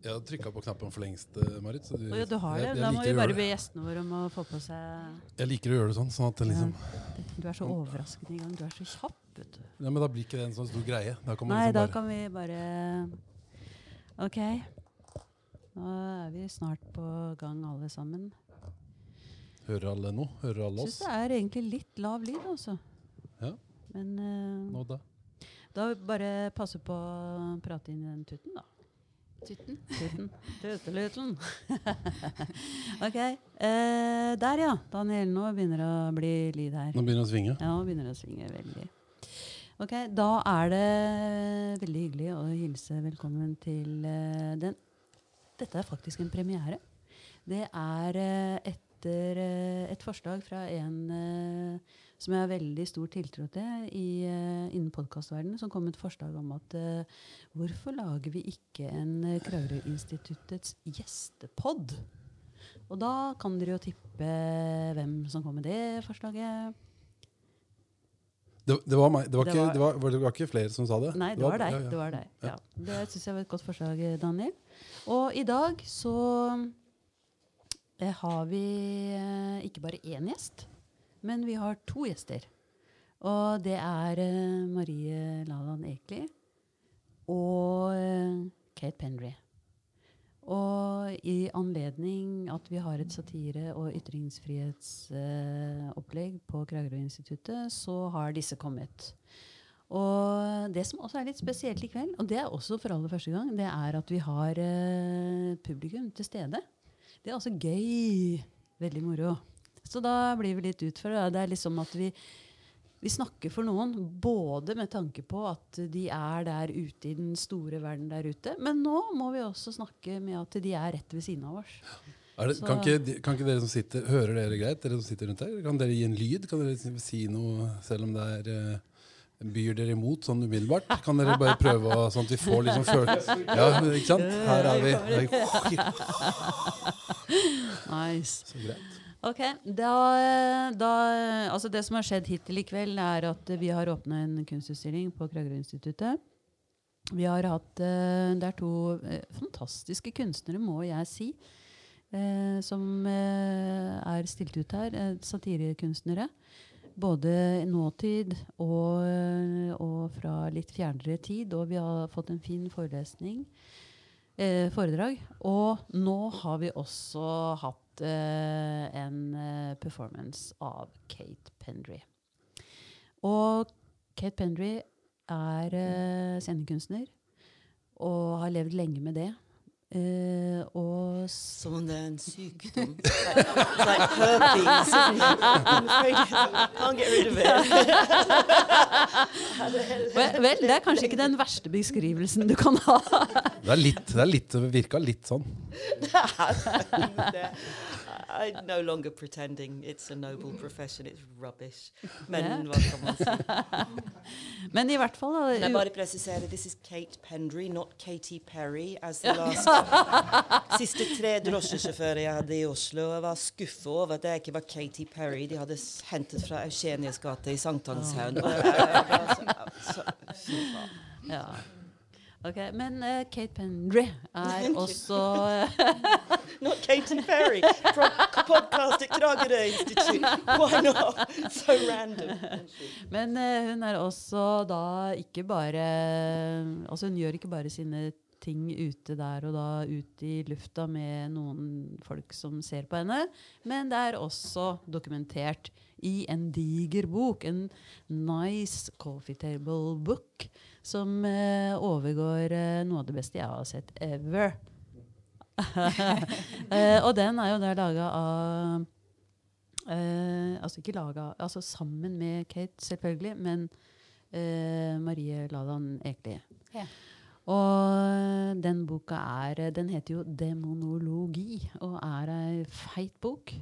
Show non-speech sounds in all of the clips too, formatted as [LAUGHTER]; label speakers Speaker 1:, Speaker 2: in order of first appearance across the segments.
Speaker 1: Jeg har trykka på knappen for lengst, eh, Marit. Du,
Speaker 2: oh, ja, du har det?
Speaker 1: jeg, jeg
Speaker 2: Da må vi bare be gjestene våre om å få på seg
Speaker 1: Jeg liker å gjøre det sånn. sånn at det liksom,
Speaker 2: Du er så overraskende i gang. Du er så kjapp, vet du.
Speaker 1: ja, men Da blir ikke det en sånn stor greie. Da kan
Speaker 2: Nei,
Speaker 1: liksom
Speaker 2: da kan vi bare OK. Nå er vi snart på gang, alle sammen.
Speaker 1: Hører alle nå? Hører alle oss?
Speaker 2: Syns
Speaker 1: oss?
Speaker 2: det er egentlig litt lav lyd, altså.
Speaker 1: Ja.
Speaker 2: Men uh,
Speaker 1: Nå da?
Speaker 2: da bare passe på å prate inn i den tuten, da.
Speaker 3: Tutten.
Speaker 2: Tutten. Tuteluten. [LAUGHS] ok. Eh, der, ja. Daniel, nå begynner det å bli lyd her.
Speaker 1: Nå begynner det å svinge.
Speaker 2: Ja, nå begynner det å svinge veldig. Ok, Da er det veldig hyggelig å hilse velkommen til eh, den Dette er faktisk en premiere. Det er eh, etter eh, et forslag fra en eh, som jeg har veldig stor tiltro til i, eh, innen podkastverdenen, som kom med et forslag om at uh, hvorfor lager vi ikke en uh, Kragerø-instituttets gjestepod? Og da kan dere jo tippe hvem som kom med det forslaget.
Speaker 1: Det, det, var meg. Det var,
Speaker 2: Det
Speaker 1: ikke,
Speaker 2: var-
Speaker 1: det, var, det var ikke flere som sa det?
Speaker 2: Nei, det var deg.
Speaker 1: ja, ja.
Speaker 2: Det, var deg. Ja. det syns jeg var et godt forslag, Daniel. Og i dag så eh, har vi eh, ikke bare én gjest, men vi har to gjester. Og det er eh, Marie Laland Ekeli og eh, Kate Pendry. Og i anledning at vi har et satire- og ytringsfrihetsopplegg på Kragerø-instituttet, så har disse kommet. Og det som også er litt spesielt i kveld, og det er også for aller første gang, det er at vi har eh, publikum til stede. Det er også gøy. Veldig moro. Så da blir vi litt utfordra. Det er liksom at vi, vi snakker for noen, både med tanke på at de er der ute i den store verden der ute, men nå må vi også snakke med at de er rett ved siden av oss.
Speaker 1: Er det, kan, ikke, kan ikke dere som sitter Hører dere greit, dere som sitter rundt her? Kan dere gi en lyd? Kan dere si- noe selv om det er eh, Byr dere imot sånn umiddelbart? Kan dere bare prøve å, sånn at vi får liksom følelse Ja, ikke sant? Her er vi.
Speaker 2: Nice.
Speaker 1: Så greit.
Speaker 2: Ok, da, da, altså Det som har skjedd hittil i kveld, er at vi har åpna en kunstutstilling på Kragerø-instituttet. Vi har hatt eh, Det er to eh, fantastiske kunstnere, må jeg si, eh, som er stilt ut her. Satirekunstnere. Både i nåtid og, og fra litt fjernere tid. Og vi har fått en fin forelesning. Eh, foredrag. Og nå har vi også hatt eh, en eh, performance av Kate Pendry. Og Kate Pendry er eh, scenekunstner og har levd lenge med det. Eh, og
Speaker 3: Som om det er en sykdom. Like, herpes. Can't get rid of it.
Speaker 2: vel, vel, det er kanskje ikke den verste beskrivelsen du kan ha.
Speaker 1: Det er litt, det er litt, det virka litt sånn.
Speaker 3: I'm no longer pretending it's a noble profession. It's rubbish. Men hva kan man si? [LAUGHS]
Speaker 2: Men i hvert fall da, Nei,
Speaker 3: bare presisere, this is Kate Pendry, not Katy Perry, as the last [LAUGHS] Siste tre drosjesjåfører jeg hadde i Oslo, jeg var skuffa over at det ikke var Katy Perry. De hadde hentet fra Eugenias gate i Sankthanshaugen. Faen.
Speaker 2: ja. Ok, Men uh, Kate Pendry er også [LAUGHS]
Speaker 3: Not Katy Perry from podcast at Kragerø Institute. Why not? So random.
Speaker 2: Men uh, hun er også da ikke bare Altså hun gjør ikke bare sine ting ute der og da ute i lufta med noen folk som ser på henne, men det er også dokumentert i en diger bok, en nice coffee table book, som eh, overgår eh, noe av det beste jeg har sett ever. [LAUGHS] Eh, og den er jo der laga av Eh, altså ikke laga Altså sammen med Kate, selvfølgelig, men eh, Marie Ladan Ekli.
Speaker 4: Ja.
Speaker 2: Og den boka er Den heter jo 'Demonologi' og er ei feit bok.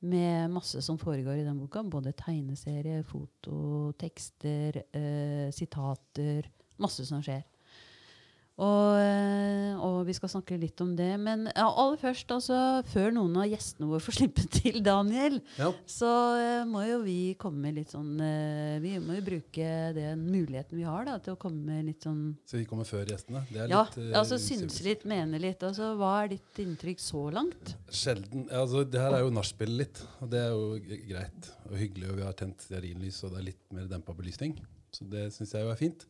Speaker 2: Med masse som foregår i den boka. Både tegneserie, foto, tekster, eh, sitater. Masse som skjer. Og, eh, og vi skal snakke litt om det. Men ja, aller først, altså, før noen av gjestene våre får [LAUGHS] slippe til, Daniel,
Speaker 1: Ja.
Speaker 2: så uh, må jo vi komme med litt sånn uh, Vi må jo bruke den muligheten vi har da, til å komme med litt sånn
Speaker 1: Så vi kommer før gjestene. Det er
Speaker 2: Ja,
Speaker 1: litt, uh,
Speaker 2: altså synse litt, mene litt. Altså, hva er ditt inntrykk så langt?
Speaker 1: Sjelden. Altså, det her er jo nachspielet litt, og det er jo greit og hyggelig. Og vi har tent stearinlys, og det er litt mer dempa belysning. Så det syns jeg jo er fint.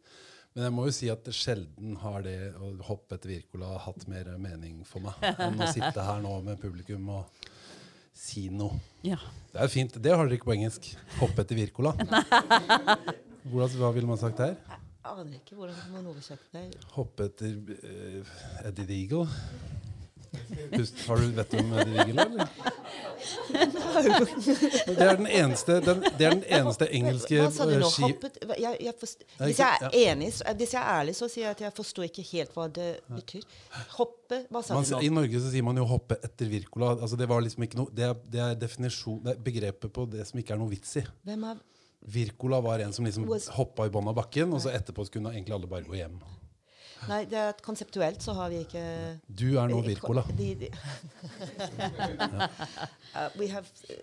Speaker 1: Men jeg må jo si at sjelden har det å hoppe etter Wirkola hatt mer mening for meg enn å sitte her nå med publikum og si noe.
Speaker 2: Ja.
Speaker 1: Det er fint. Det har dere ikke på engelsk. Hoppe etter Wirkola. [LAUGHS] Hvordan, hva ville man sagt her?
Speaker 3: Aner ikke hvordan man oversetter det.
Speaker 1: Hoppe etter uh, Eddie the Eagle. Pust, har du vett om Eddie eller? Det er den eneste, den, det er den eneste engelske
Speaker 3: nå?
Speaker 1: eh, ski...
Speaker 3: Jeg, jeg forst- Hvis jeg er enig, så, hvis jeg er ærlig, så sier jeg at jeg forstår ikke helt hva det betyr. Hoppe Hva sa
Speaker 1: Man,
Speaker 3: du
Speaker 1: I? Norge så sier man jo 'hoppe etter Wirkola'. Altså det, liksom ikke det, er, det er det er begrepet på det som ikke er noe vits i.
Speaker 3: Hvem er
Speaker 1: Wirkola var en som liksom hoppa i bånn av bakken, og så etterpå kunne egentlig alle bare gå hjem.
Speaker 3: Nei, det er at konseptuelt så har vi ikke
Speaker 1: Du er nå Wirkola. [LAUGHS]
Speaker 3: Uh, we have uh,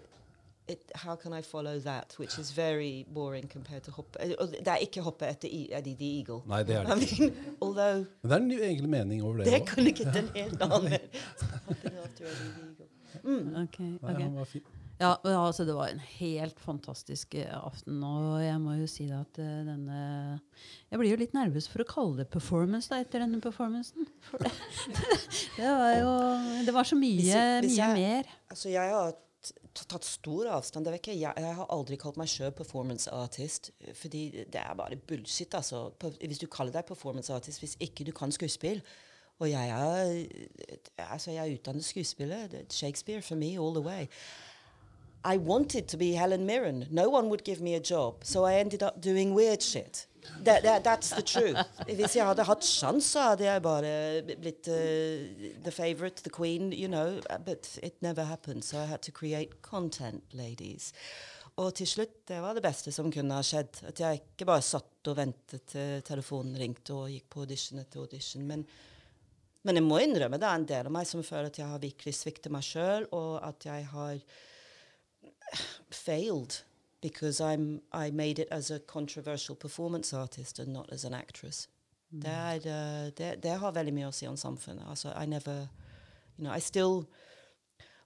Speaker 3: it, How can I follow that? Which is very boring compared to hoppe. uh, Det er ikke hoppe etter I- Eddie the Eagle.
Speaker 1: Nei, det er det ikke.
Speaker 3: mean, although
Speaker 1: Men det er en egentlig mening over det
Speaker 3: det
Speaker 1: òg.
Speaker 3: kunne ikke en helt [LAUGHS] annen Mm. Okay, Eddie the Eagle.
Speaker 2: Ok,
Speaker 1: Nei, han var fin.
Speaker 2: Ja, altså Det var en helt fantastisk eh, aften. Og jeg må jo si at eh, denne Jeg blir jo litt nervøs for å kalle det performance da, etter denne performancen. For det, [LAUGHS] det var jo Det var så mye,
Speaker 3: Hvis jeg- hvis
Speaker 2: mye
Speaker 3: jeg-
Speaker 2: mer.
Speaker 3: Altså, jeg har tatt stor avstand. Det ikke, jeg, jeg har aldri kalt meg sjøl performance artist. Fordi det er bare bullshit. Altså. Hvis du kaller deg performance artist hvis ikke du kan skuespill Og jeg er, altså, jeg er utdannet skuespiller. Er Shakespeare for me all the way. I wanted to be Helen Mirren. No one would give me a job, so I ended up doing weird shit. That, that, that's the truth. Hvis jeg hadde hatt sjans, så hadde jeg bare blitt uh, the favorite, the queen, you know. But it never happened, so I had to create content, ladies. Og til slutt, det var det beste som kunne ha skjedd. At jeg ikke bare satt og ventet til telefonen ringte og gikk på audition etter audition. Men, men jeg må innrømme det er en del av meg som føler at jeg har virkelig sviktet meg sjøl, og at jeg har failed because I'm I made it as a controversial performance artist and not as an actress. Det, er, det, det har veldig mye å si om samfunnet. Altså, I never, you know, I still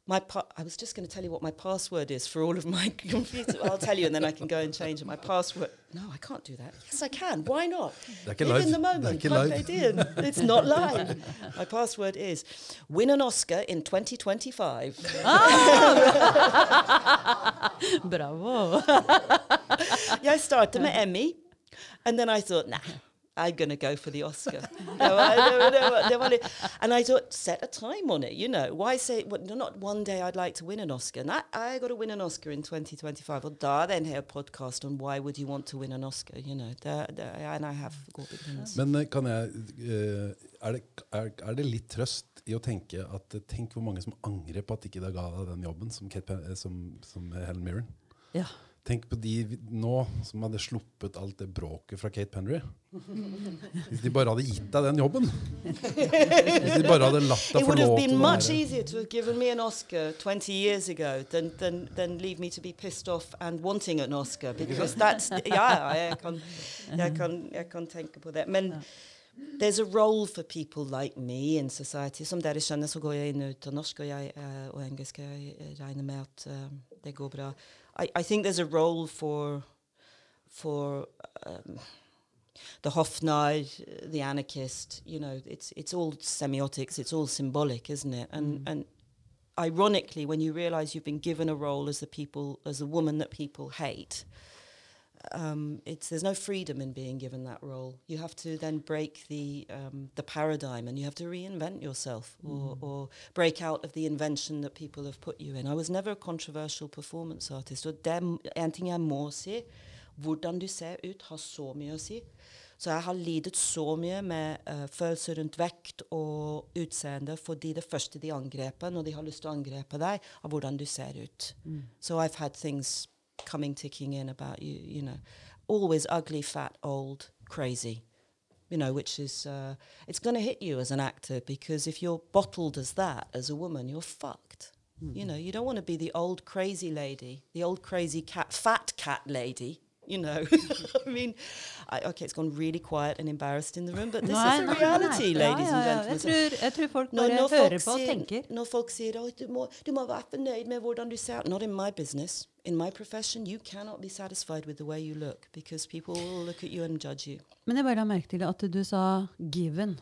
Speaker 3: my pa- I was just going to tell you what my password is for all of my [LAUGHS] computer. I'll tell you, and then I can go and change it. My password. No, I can't do that. Yes, I can. Why not?
Speaker 1: Det
Speaker 3: Live
Speaker 1: live.
Speaker 3: in the moment.
Speaker 1: ikke
Speaker 3: Plug
Speaker 1: live.
Speaker 3: it. It's not live. My password is win an Oscar in 2025. Ah! [LAUGHS]
Speaker 2: Bravo!
Speaker 3: Jeg startet med Emmy, and then I thought, nah, I'm going to go for the Oscar. no, I, no, no, and I thought, set a time on it, you know. Why say, well, not one day I'd like to win an Oscar. And I got to win an Oscar in 2025. Og da er det en hel podcast on why would you want to win an Oscar, you know. Det, det, and I have.
Speaker 1: Men eh, kan jeg eh, er, det, er, er det litt trøst i å tenke at eh, Tenk hvor mange som angrer på at ikke de ga deg den jobben som, Kate, som, som Helen Mirren.
Speaker 2: Ja.
Speaker 1: Tenk på de nå som hadde sluppet alt det bråket fra Kate Penry. Hvis de bare hadde gitt deg den jobben. Hvis de bare hadde latt deg
Speaker 3: It
Speaker 1: få lov
Speaker 3: been
Speaker 1: til å
Speaker 3: much
Speaker 1: være
Speaker 3: easier to have given me an Oscar 20 years ago than, than, than leave me to be pissed off and wanting an Oscar. Because that's, yeah, jeg kan, jeg kan, jeg kan tenke på det. Men there's a role for people like me in society. Som dere skjønner, så går jeg inn og ut av norsk og, jeg, eh, og engelsk. Jeg regner med at uh, det går bra. I, I think there's a role for, for um, the Hofnar, the anarchist, you know, it's it's all semiotics, it's all symbolic, isn't it? And and ironically, when you realize you've been given a role as the people, as a woman that people hate, um, it's there's no freedom in being given that role. You have to then break the um, the paradigm, and you have to reinvent yourself, or, or break out of the invention that people have put you in. I was never a controversial performance artist, og det er en ting jeg må si. Hvordan du ser ut, har så mye å si. Så jeg har lidet så mye med eh, følelser rundt vekt og utseende fordi det første de angreper når de har lyst til å angrepe deg, er hvordan du ser ut. So I've had things coming ticking in about you, you know. Always ugly, fat, old, crazy. you know, which is uh, it's going to hit you as an actor because if you're bottled as that as a woman, you're fucked. You know, you don't want to be the old crazy lady, the old crazy cat, fat cat lady. You know, [LAUGHS] I mean, I, okay, it's gone really quiet and embarrassed in the room, but this
Speaker 2: Nei,
Speaker 3: is a
Speaker 2: nei, nei.
Speaker 3: ladies
Speaker 2: Ja,
Speaker 3: ja,
Speaker 2: ja,
Speaker 3: and gentlemen.
Speaker 2: Jeg tror, jeg tror folk
Speaker 3: Når,
Speaker 2: bare
Speaker 3: når,
Speaker 2: hører
Speaker 3: folk
Speaker 2: på og tenker.
Speaker 3: når folk sier at du må, du må være fornøyd med hvordan du ser Not in my business. In my profession, you cannot be satisfied with the way you look because people will look at you and judge you.
Speaker 2: Men jeg bare la merke til at du sa 'given'.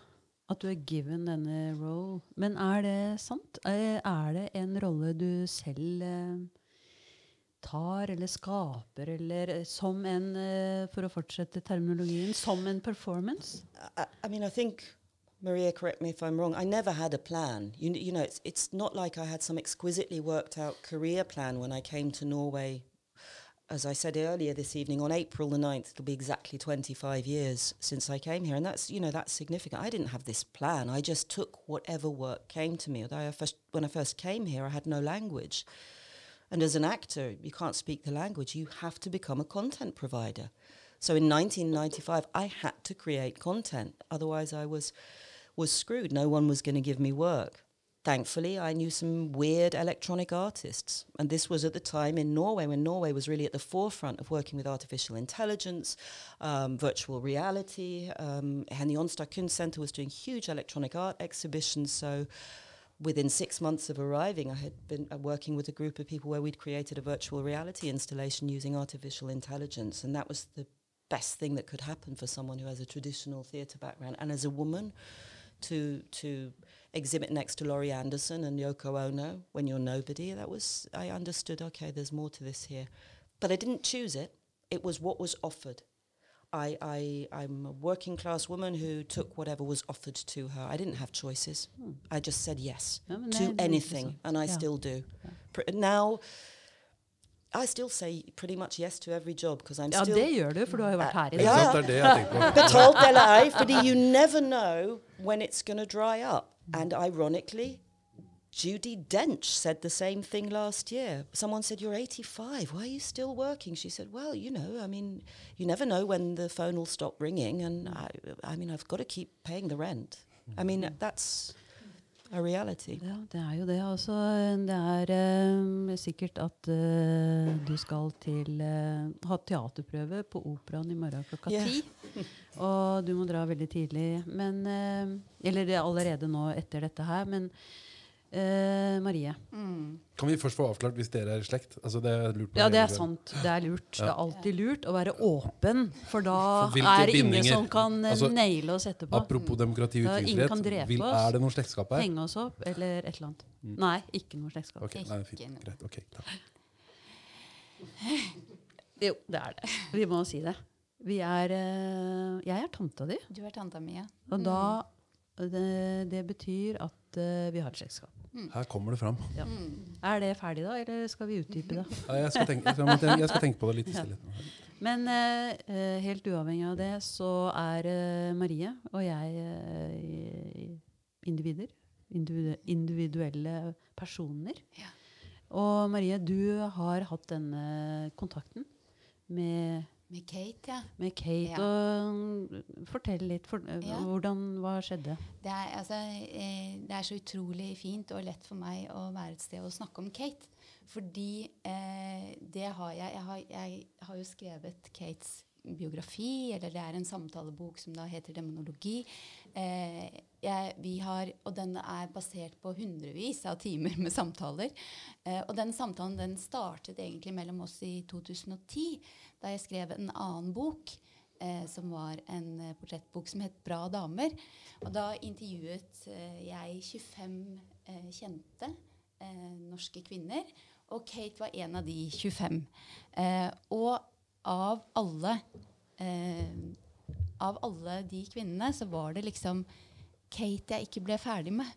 Speaker 2: At du er given denne role. Men er det sant? Er er det en rolle du selv eh, tar eller skaper, eller eh, som en, eh, for å fortsette terminologien, som en performance?
Speaker 3: I, I mean, I think, Maria, correct me if I'm wrong, I never had a plan. You, you know, it's, it's not like I had some exquisitely worked out career plan when I came to Norway. As I said earlier this evening, on April the 9th, it'll be exactly 25 years since I came here. And that's, you know, that's significant. I didn't have this plan. I just took whatever work came to me. Although I first, when I first came here, I had no language. And as an actor, you can't speak the language. You have to become a content provider. So in 1995, I had to create content. Otherwise, I was was screwed. No one was going to give me work. Thankfully, I knew some weird electronic artists. And this was at the time in Norway, when Norway was really at the forefront of working with artificial intelligence, um, virtual reality. Um, Henny Onstad Kunstcenter was doing huge electronic art exhibitions. So within six months of arriving, I had been uh, working with a group of people where we'd created a virtual reality installation using artificial intelligence. And that was the best thing that could happen for someone who has a traditional theatre background. And as a woman, to to exhibit next to Laurie Anderson and Yoko Ono when you're nobody, that was I understood. Okay, there's more to this here, but I didn't choose it. It was what was offered. I, I I'm a working class woman who took whatever was offered to her. I didn't have choices. I just said yes
Speaker 2: Ja, men
Speaker 3: to
Speaker 2: det- det
Speaker 3: anything,
Speaker 2: interessant.
Speaker 3: and I
Speaker 2: Ja.
Speaker 3: still do. Pr- now. I still say pretty much yes to every job because I'm
Speaker 2: Ja,
Speaker 3: still
Speaker 2: det gjør du, for du har jo vært her i
Speaker 1: Ikke
Speaker 2: dag.
Speaker 3: Ja,
Speaker 1: sant? Det er det jeg tenker på.
Speaker 3: betalt eller ei, fordi you never know when it's going to dry up. And ironically, Judy Dench said the same thing last year. Someone said, You're 85. Why are you still working? She said, Well, you know, I mean, you never know when the phone will stop ringing. And I, I mean, I've got to keep paying the rent. I mean, that's a reality.
Speaker 2: Ja, det er jo det. Altså, det er eh, sikkert at eh, du skal til eh, ha teaterprøve på Operaen i morgen klokka ti. [LAUGHS] Og du må dra veldig tidlig. Men, eh, eller er allerede nå etter dette her. Men eh, Marie.
Speaker 1: Kan vi først få avklart hvis dere er i slekt? Altså, det er lurt
Speaker 2: Ja, det er sant. Det er lurt. Det er alltid lurt å være åpen, for da
Speaker 1: For
Speaker 2: er det ingen som kan eh,
Speaker 1: altså,
Speaker 2: naile oss etterpå.
Speaker 1: Apropos demokrati og
Speaker 2: Ja, ingen kan
Speaker 1: ytringsfrihet,
Speaker 2: drepe
Speaker 1: vil,
Speaker 2: oss.
Speaker 1: er det noe slektskap her?
Speaker 2: Henge oss opp, eller et eller annet. Nei, ikke noe slektskap.
Speaker 1: Okay, nei, fint. Greit. ok, takk.
Speaker 2: Jo, det er det. Vi må si det. Vi er uh, Jeg er tanta di,
Speaker 4: Du er tanta mi, ja.
Speaker 2: og da det, det betyr at uh, vi har et slektskap.
Speaker 1: Her kommer det fram.
Speaker 2: Ja. Er det ferdig, da, eller skal vi utdype det?
Speaker 1: Ja, jeg, skal tenke, jeg, skal, jeg skal tenke på det litt i stillhet.
Speaker 2: Men eh, eh, helt uavhengig av det, så er uh, Marie og jeg uh, individer. Individu individuelle personer.
Speaker 4: Ja.
Speaker 2: Og Marie, du har hatt denne kontakten med,
Speaker 4: Med Kate, ja.
Speaker 2: med Kate. Og fortell litt. For, hvordan, Hva skjedde?
Speaker 4: Det er, altså, eh, det er så utrolig fint og lett for meg å være et sted og snakke om Kate. Fordi eh, det har jeg jeg har, jeg har jo skrevet Kates biografi, eller det er en samtalebok som da heter 'Demonologi'. Eh, jeg, vi har, og den er basert på hundrevis av timer med samtaler. Eh, og den samtalen den startet egentlig mellom oss i 2010, da jeg skrev en annen bok eh, som var en eh, portrettbok som het 'Bra damer'. Og da intervjuet eh, jeg 25 eh, kjente norske kvinner, og Kate var en av de 25. Eh, og av alle eh, av alle de kvinnene så var det liksom Kate jeg ikke ble ferdig med.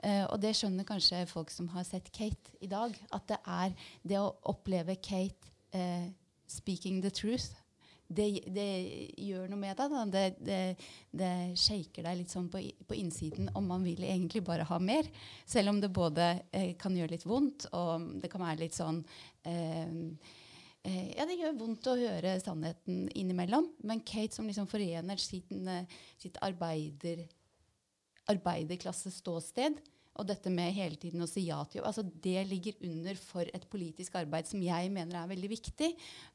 Speaker 4: Eh, og det skjønner kanskje folk som har sett Kate i dag. At det er det å oppleve Kate eh, speaking the truth. Det, det gjør noe med deg. Det, det, det shaker deg litt sånn på, på innsiden om man vil egentlig bare ha mer. Selv om det både eh, kan gjøre litt vondt, og det kan være litt sånn eh, Ja, det gjør vondt å høre sannheten innimellom. Men Kate som liksom forener sin, eh, sitt arbeider, arbeiderklasseståsted og dette med hele tiden å si ja til jobb, altså det ligger under for et politisk arbeid som jeg mener er veldig viktig,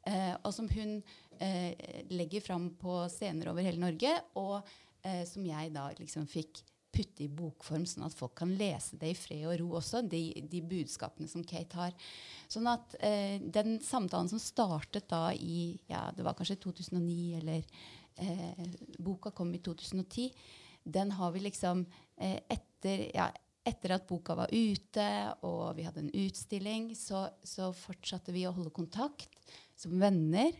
Speaker 4: eh, og som hun eh, legger fram på scener over hele Norge, og eh, som jeg da liksom fikk putte i bokform, sånn at folk kan lese det i fred og ro også, de, de budskapene som Kate har. Sånn at eh, den samtalen som startet da i ja, det var kanskje 2009, eller eh, boka kom i 2010, den har vi liksom eh, etter ja, etter at boka var ute og vi hadde en utstilling, så, så fortsatte vi å holde kontakt som venner.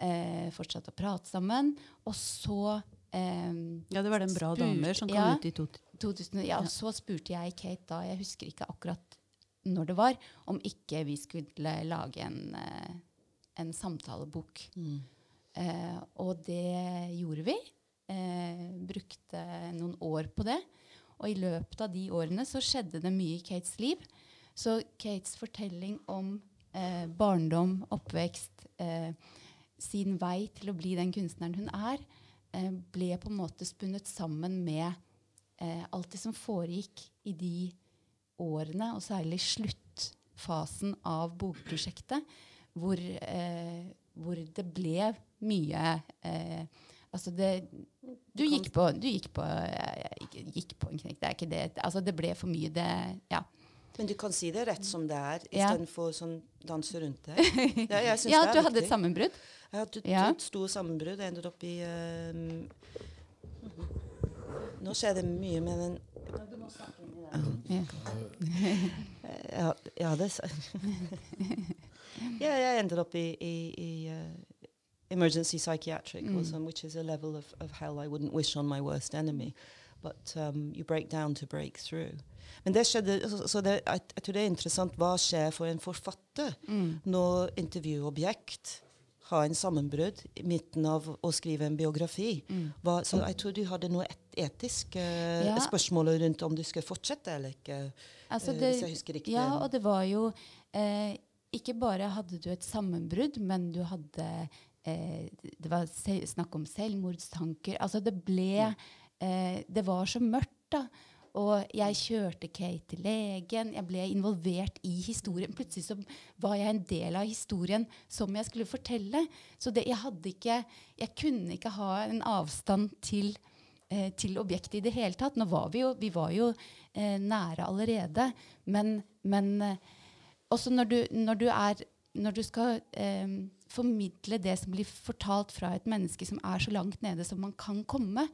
Speaker 4: Eh, fortsatte å prate sammen. Og så eh,
Speaker 2: Ja, det var den Bra damer som kom
Speaker 4: ja,
Speaker 2: ut i
Speaker 4: 2000, ja, og så spurte jeg Kate da, jeg husker ikke akkurat når det var, om ikke vi skulle lage en, eh, en samtalebok. Eh, og det gjorde vi. Uh, brukte noen år på det. Og i løpet av de årene så skjedde det mye i Kates liv. Så Kates fortelling om uh, barndom, oppvekst, sin vei til å bli den kunstneren hun er, eh, ble på en måte spunnet sammen med eh, alt det som foregikk i de årene, og særlig sluttfasen av bokprosjektet, hvor, eh, hvor det ble mye eh, Altså det Du gikk på, du gikk på, eh, gikk på en knekk, det er ikke det. Altså det ble for mye, det Ja.
Speaker 3: Men du kan si det rett som det er,
Speaker 4: Ja.
Speaker 3: istedenfor sånn danse rundt det. Ja, jeg [LAUGHS] synes
Speaker 4: ja
Speaker 3: det er
Speaker 4: du hadde
Speaker 3: viktig.
Speaker 4: et sammenbrudd?
Speaker 3: Jeg hadde et
Speaker 4: Ja.
Speaker 3: et stort sammenbrudd. Jeg endte opp i ehm, Nå skjer det mye med den
Speaker 4: Ja. [LAUGHS]
Speaker 3: Ja, ja det s- [LAUGHS] Ja, jeg endte opp i, i, i uh, emergency psychiatric, mm. also, which is a level of, of hell I wouldn't wish on my worst enemy. But um, you break down to break through. Men det skjedde, så, så det, jeg, tror det er interessant hva skjer for en forfatter når intervjuobjekt har en sammenbrudd i midten av å skrive en biografi. Hva, så jeg tror du hadde noe et, etisk eh,
Speaker 4: Ja.
Speaker 3: spørsmål rundt om du skulle fortsette eller ikke.
Speaker 4: Altså
Speaker 3: eh,
Speaker 4: det,
Speaker 3: hvis jeg husker riktig.
Speaker 4: Ja, og det var jo eh, Ikke bare hadde du et sammenbrudd, men du hadde eh, Det var snakk om selvmordstanker. Altså det ble eh, Det var så mørkt, da. Og jeg kjørte Kate til legen. Jeg ble involvert i historien. Plutselig så var jeg en del av historien som jeg skulle fortelle. Så det, jeg ikke Jeg kunne ikke ha en avstand til eh, til objektet i det hele tatt. Nå var vi jo, vi var jo eh, nære allerede, men, men eh, også når du, når du er når du skal eh, formidle det som blir fortalt fra et menneske som er så langt nede som man kan komme,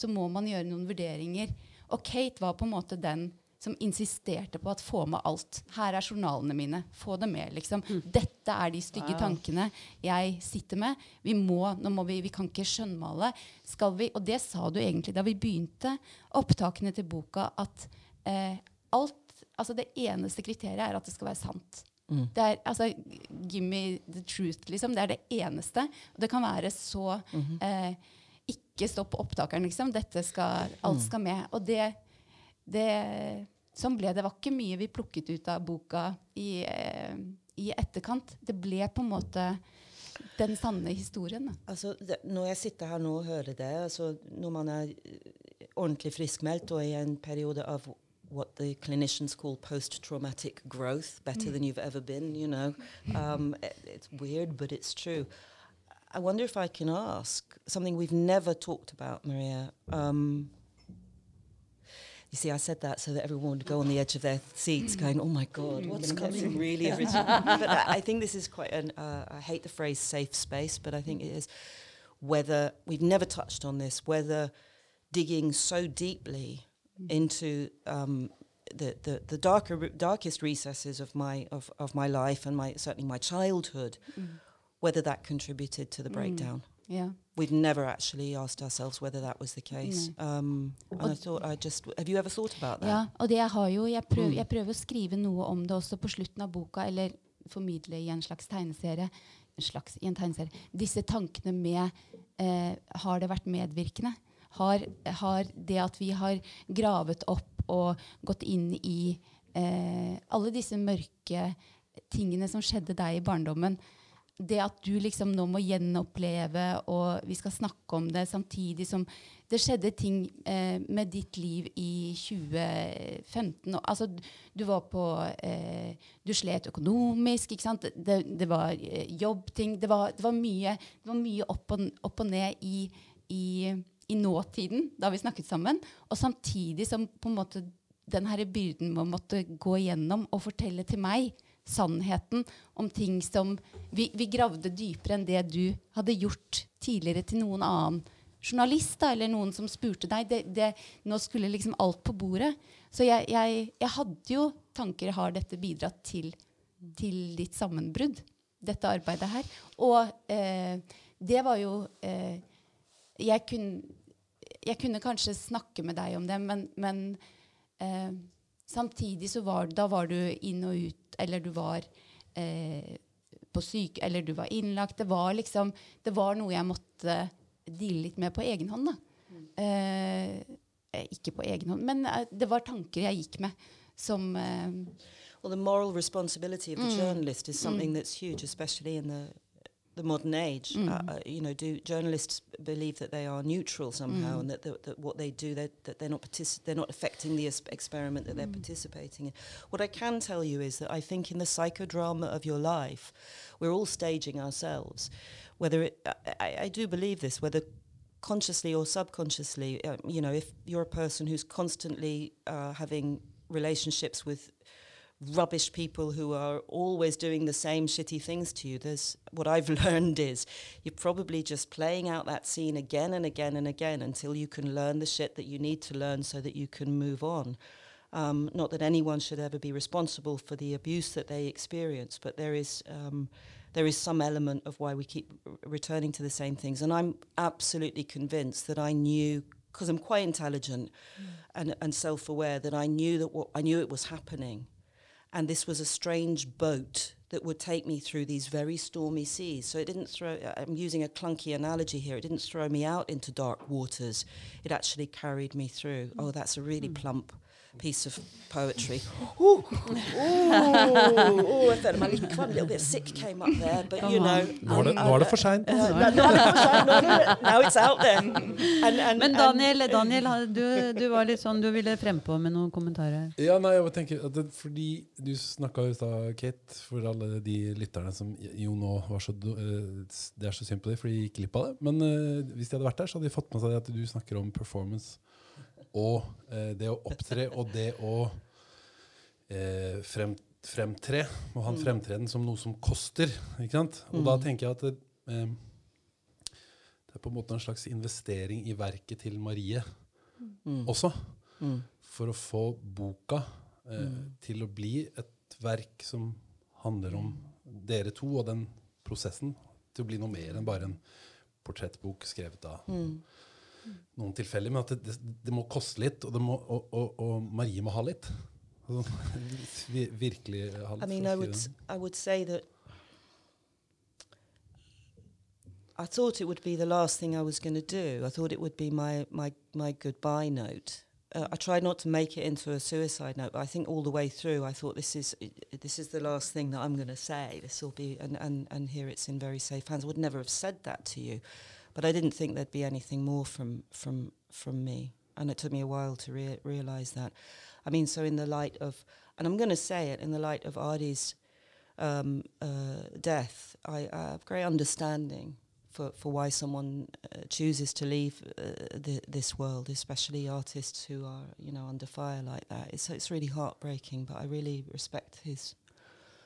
Speaker 4: så må man gjøre noen vurderinger. Og Kate var på en måte den som insisterte på at få med alt. Her er journalene mine. Få det med. liksom. Dette er de stygge tankene jeg sitter med. Vi må, nå må vi, vi kan ikke skjønnmale. Skal vi, og det sa du egentlig da vi begynte opptakene til boka, at eh, alt Altså det eneste kriteriet er at det skal være sant. Det er, altså, give me the truth, liksom. Det er det eneste. Og det kan være så eh, Ikke stopp opptakeren, liksom. Dette skal, alt skal med. Og det, det Sånn ble det. Var ikke mye vi plukket ut av boka i, eh, i etterkant. Det ble på en måte den sanne historien.
Speaker 3: Altså, det, når jeg sitter her nå og hører det, altså, når man er eh, ordentlig friskmeldt og i en periode av what the clinicians call post-traumatic growth, better than you've ever been, you know. Um, it- it's weird, but it's true. I wonder if I can ask something we've never talked about, Maria. Um, you see, I said that so that everyone would go on the edge of their seats, going, "Oh my God, what's coming?" Really original. [LAUGHS] but I, I think this is quite an. Uh, I hate the phrase "safe space," but I think it is. Whether we've never touched on this, whether digging so deeply into um, the, the, the darker darkest recesses of my of, of my life and my certainly my childhood, whether that contributed to the breakdown.
Speaker 4: Mm.
Speaker 3: Yeah. We'd never actually asked ourselves whether that was the case. Um, and I thought I just have you ever thought about that?
Speaker 4: Ja, og det jeg har jo, jeg prøver, jeg prøver å skrive noe om det også på slutten av boka, eller formidle i en slags tegneserie. En slags, i en tegneserie. Disse tankene med eh, Har det vært medvirkende? Har, har det at vi har gravet opp og gått inn i eh, alle disse mørke tingene som skjedde deg i barndommen, det at du liksom nå må gjenoppleve, og vi skal snakke om det samtidig som det skjedde ting eh, med ditt liv i 2015. Og, altså, du var på eh, Du slet økonomisk, ikke sant? Det, det var eh, jobbting. Det var, det var, mye, det var mye opp, og, opp og ned i, i, i, nåtiden da vi snakket sammen. Og samtidig som på en måte den her byrden med å måtte gå igjennom og fortelle til meg sannheten om ting som vi, vi, gravde dypere enn det du hadde gjort tidligere til noen annen journalist da, eller noen som spurte deg. Det, det, nå skulle liksom alt på bordet. Så jeg, jeg, jeg hadde jo tanker Har dette bidratt til, til ditt sammenbrudd, dette arbeidet her? Og eh, det var jo eh, jeg, kunne, jeg, kunne, kanskje snakke med deg om det, men, men eh, samtidig så var, da var du inn og ut eller du var eh, på syk, eller du var innlagt. Det var liksom, det var noe jeg måtte deale litt med på egen hånd. Mm. Eh, ikke på egen hånd, men eh, det var tanker jeg gikk med som eh,
Speaker 3: Well, the moral responsibility of the mm. journalist is something mm. that's huge, especially in the the modern age. Mm. Uh, you know, do journalists believe that they are neutral somehow, mm. and that, that, that, what they do, they're, that they're not partic- they're not affecting the experiment that mm. they're participating in. What I can tell you is that I think in the psychodrama of your life, we're all staging ourselves. Whether it, I, I do believe this, whether consciously or subconsciously, uh, you know, if you're a person who's constantly uh, having relationships with rubbish people who are always doing the same shitty things to you. There's what I've [LAUGHS] learned is you're probably just playing out that scene again and again and again until you can learn the shit that you need to learn so that you can move on. Um, not that anyone should ever be responsible for the abuse that they experience, but there is um, there is some element of why we keep r- returning to the same things. And I'm absolutely convinced that I knew because I'm quite intelligent mm. and, and self-aware that I knew that what I knew it was happening and this was a strange boat that would take me through these very stormy seas. So it didn't throw, uh, I'm using a clunky analogy here, it didn't throw me out into dark waters. It actually carried me through. Oh, that's a really hmm. plump piece of poetry. Ooh, ooh, ooh, I felt my little, little bit sick came up there, but you know.
Speaker 1: Nå er det, nå er det for seint.
Speaker 3: Now it's out there. And, and,
Speaker 2: Men Daniel, Daniel du, du, var litt sånn, du ville frempå med noen kommentarer.
Speaker 1: Ja, nei, jeg tenker at det, Fordi du snakka i stad, Kate, for alle de lytterne som jo nå var så uh, Det er så synd på dem, for de gikk glipp av det. Men uh, hvis de hadde vært der, så hadde de fått med seg at du snakker om performance og eh, det å opptre og det å eh, frem, fremtre og ha en mm. fremtreden som noe som koster. ikke sant? Og mm. da tenker jeg at det, eh, det, er på en måte en slags investering i verket til Marie mm. også. Mm. For å få boka eh, mm. til å bli et verk som handler om dere to og den prosessen til å bli noe mer enn bare en portrettbok skrevet av mm noen tilfeller, men at det, det, må koste litt, og, må, og, og, og, Marie må ha litt. [LAUGHS] virkelig ha litt.
Speaker 3: I mean, I would, I would say that I thought it would be the last thing I was going to do. I thought it would be my, my, my goodbye note. Uh, I tried not to make it into a suicide note, but I think all the way through, I thought this is this is the last thing that I'm going to say. This will be, and, and and here it's in very safe hands. I would never have said that to you, but I didn't think there'd be anything more from from from me, and it took me a while to rea- realize that. I mean, so in the light of, and I'm going to say it in the light of Artie's um, uh, death, I, I, have great understanding for, for why someone uh, chooses to leave uh, the, this world, especially artists who are, you know, under fire like that. It's it's really heartbreaking, but I really respect his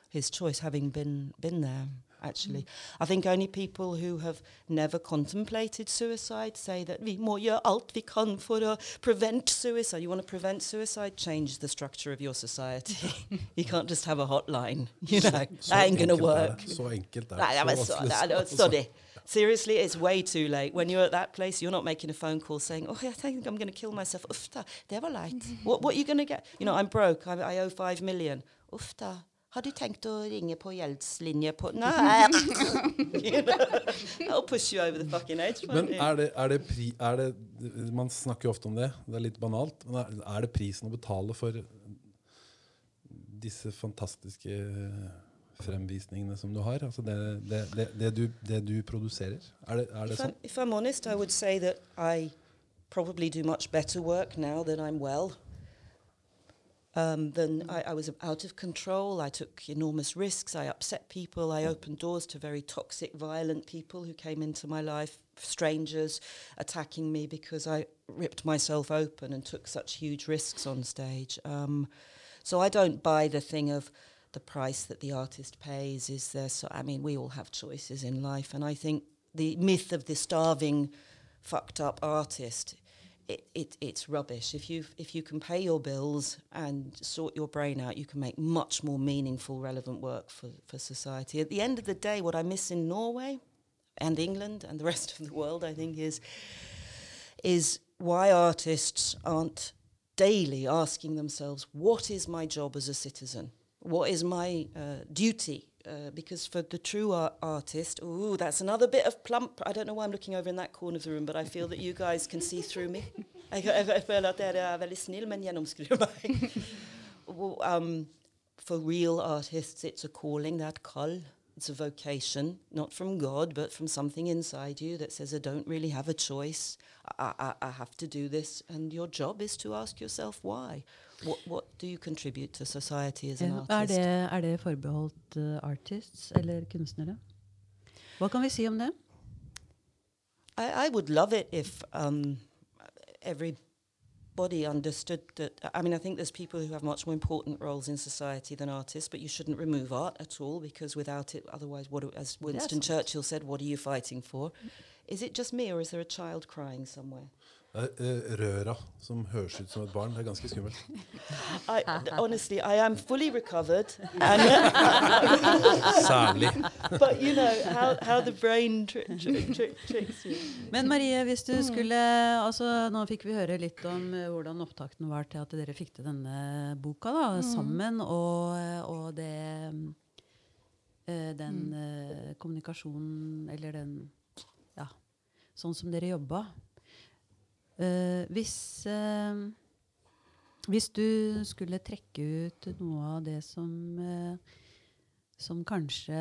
Speaker 3: his choice, having been been there actually. Mm. I think only people who have never contemplated suicide say that vi må gjøre alt vi kan for å prevent suicide. You want to prevent suicide? Change the structure of your society. [LAUGHS] you can't just have a hotline. You know, that ain't going to work.
Speaker 1: Så enkelt er
Speaker 3: det. Så, så, sorry. Seriously, it's way too late. When you're at that place, you're not making a phone call saying, "Oh, I think I'm going to kill myself." Ufta, det var leit. What, what are you going to get? You know, I'm broke. I, I owe five million. Ufta. Har du tenkt å ringe på gjeldslinje på Nei! [LAUGHS] [LAUGHS] I'll push you over the fucking edge.
Speaker 1: Men er det, er det, pri, er det Man snakker jo ofte om det. Det er litt banalt. Men er, er det prisen å betale for disse fantastiske fremvisningene som du har? Altså det, det, det, det, du, det du produserer? Er det, er det
Speaker 3: If I'm,
Speaker 1: sånn?
Speaker 3: if I'm honest, I would say that I probably do much better work now that I'm well. Um, then I, I was out of control. I took enormous risks. I upset people. I opened doors to very toxic, violent people who came into my life, strangers attacking me because I ripped myself open and took such huge risks on stage. Um, so I don't buy the thing of the price that the artist pays. Is there? So I mean, we all have choices in life, and I think the myth of the starving, fucked up artist it, it, it's rubbish. If you if you can pay your bills and sort your brain out, you can make much more meaningful, relevant work for, for society. At the end of the day, what I miss in Norway and England and the rest of the world, I think, is is why artists aren't daily asking themselves, what is my job as a citizen? What is my uh, duty? Uh, because for the true art artist, ooh, that's another bit of plump. I don't know why I'm looking over in that corner of the room, but I feel that you guys can see through me. [LAUGHS] Um, for real artists, it's a calling, that call. It's a vocation, not from God, but from something inside you that says, I don't really have a choice. I, I, I have to do this. And your job is to ask yourself why. What, what do you contribute to society as an
Speaker 2: Ja, Er
Speaker 3: artist?
Speaker 2: det, er det forbeholdt eh, artists eller kunstnere? Hva kan vi si om det?
Speaker 3: I, I would love it if um, everybody understood that. I mean, I think there's people who have much more important roles in society than artists, but you shouldn't remove art at all because without it, otherwise, what? As Winston. Churchill said, "What are you fighting for?" Is it just me, or is there a child crying somewhere?
Speaker 1: Eh, røra som høres ut som et barn. Det er ganske skummelt.
Speaker 3: I, honestly, I am fully recovered, and, [LAUGHS]
Speaker 1: Særlig.
Speaker 3: but you know how, how the brain tri tri tri tricks you.
Speaker 2: Men Marie, hvis du skulle altså Nå fikk vi høre litt om eh, hvordan opptakten var til at dere fikk til denne boka da, sammen, og, og det eh, Den eh, kommunikasjonen, eller den Ja, sånn som dere jobba. Eh, hvis uh, Hvis du skulle trekke ut noe av det som uh, Som kanskje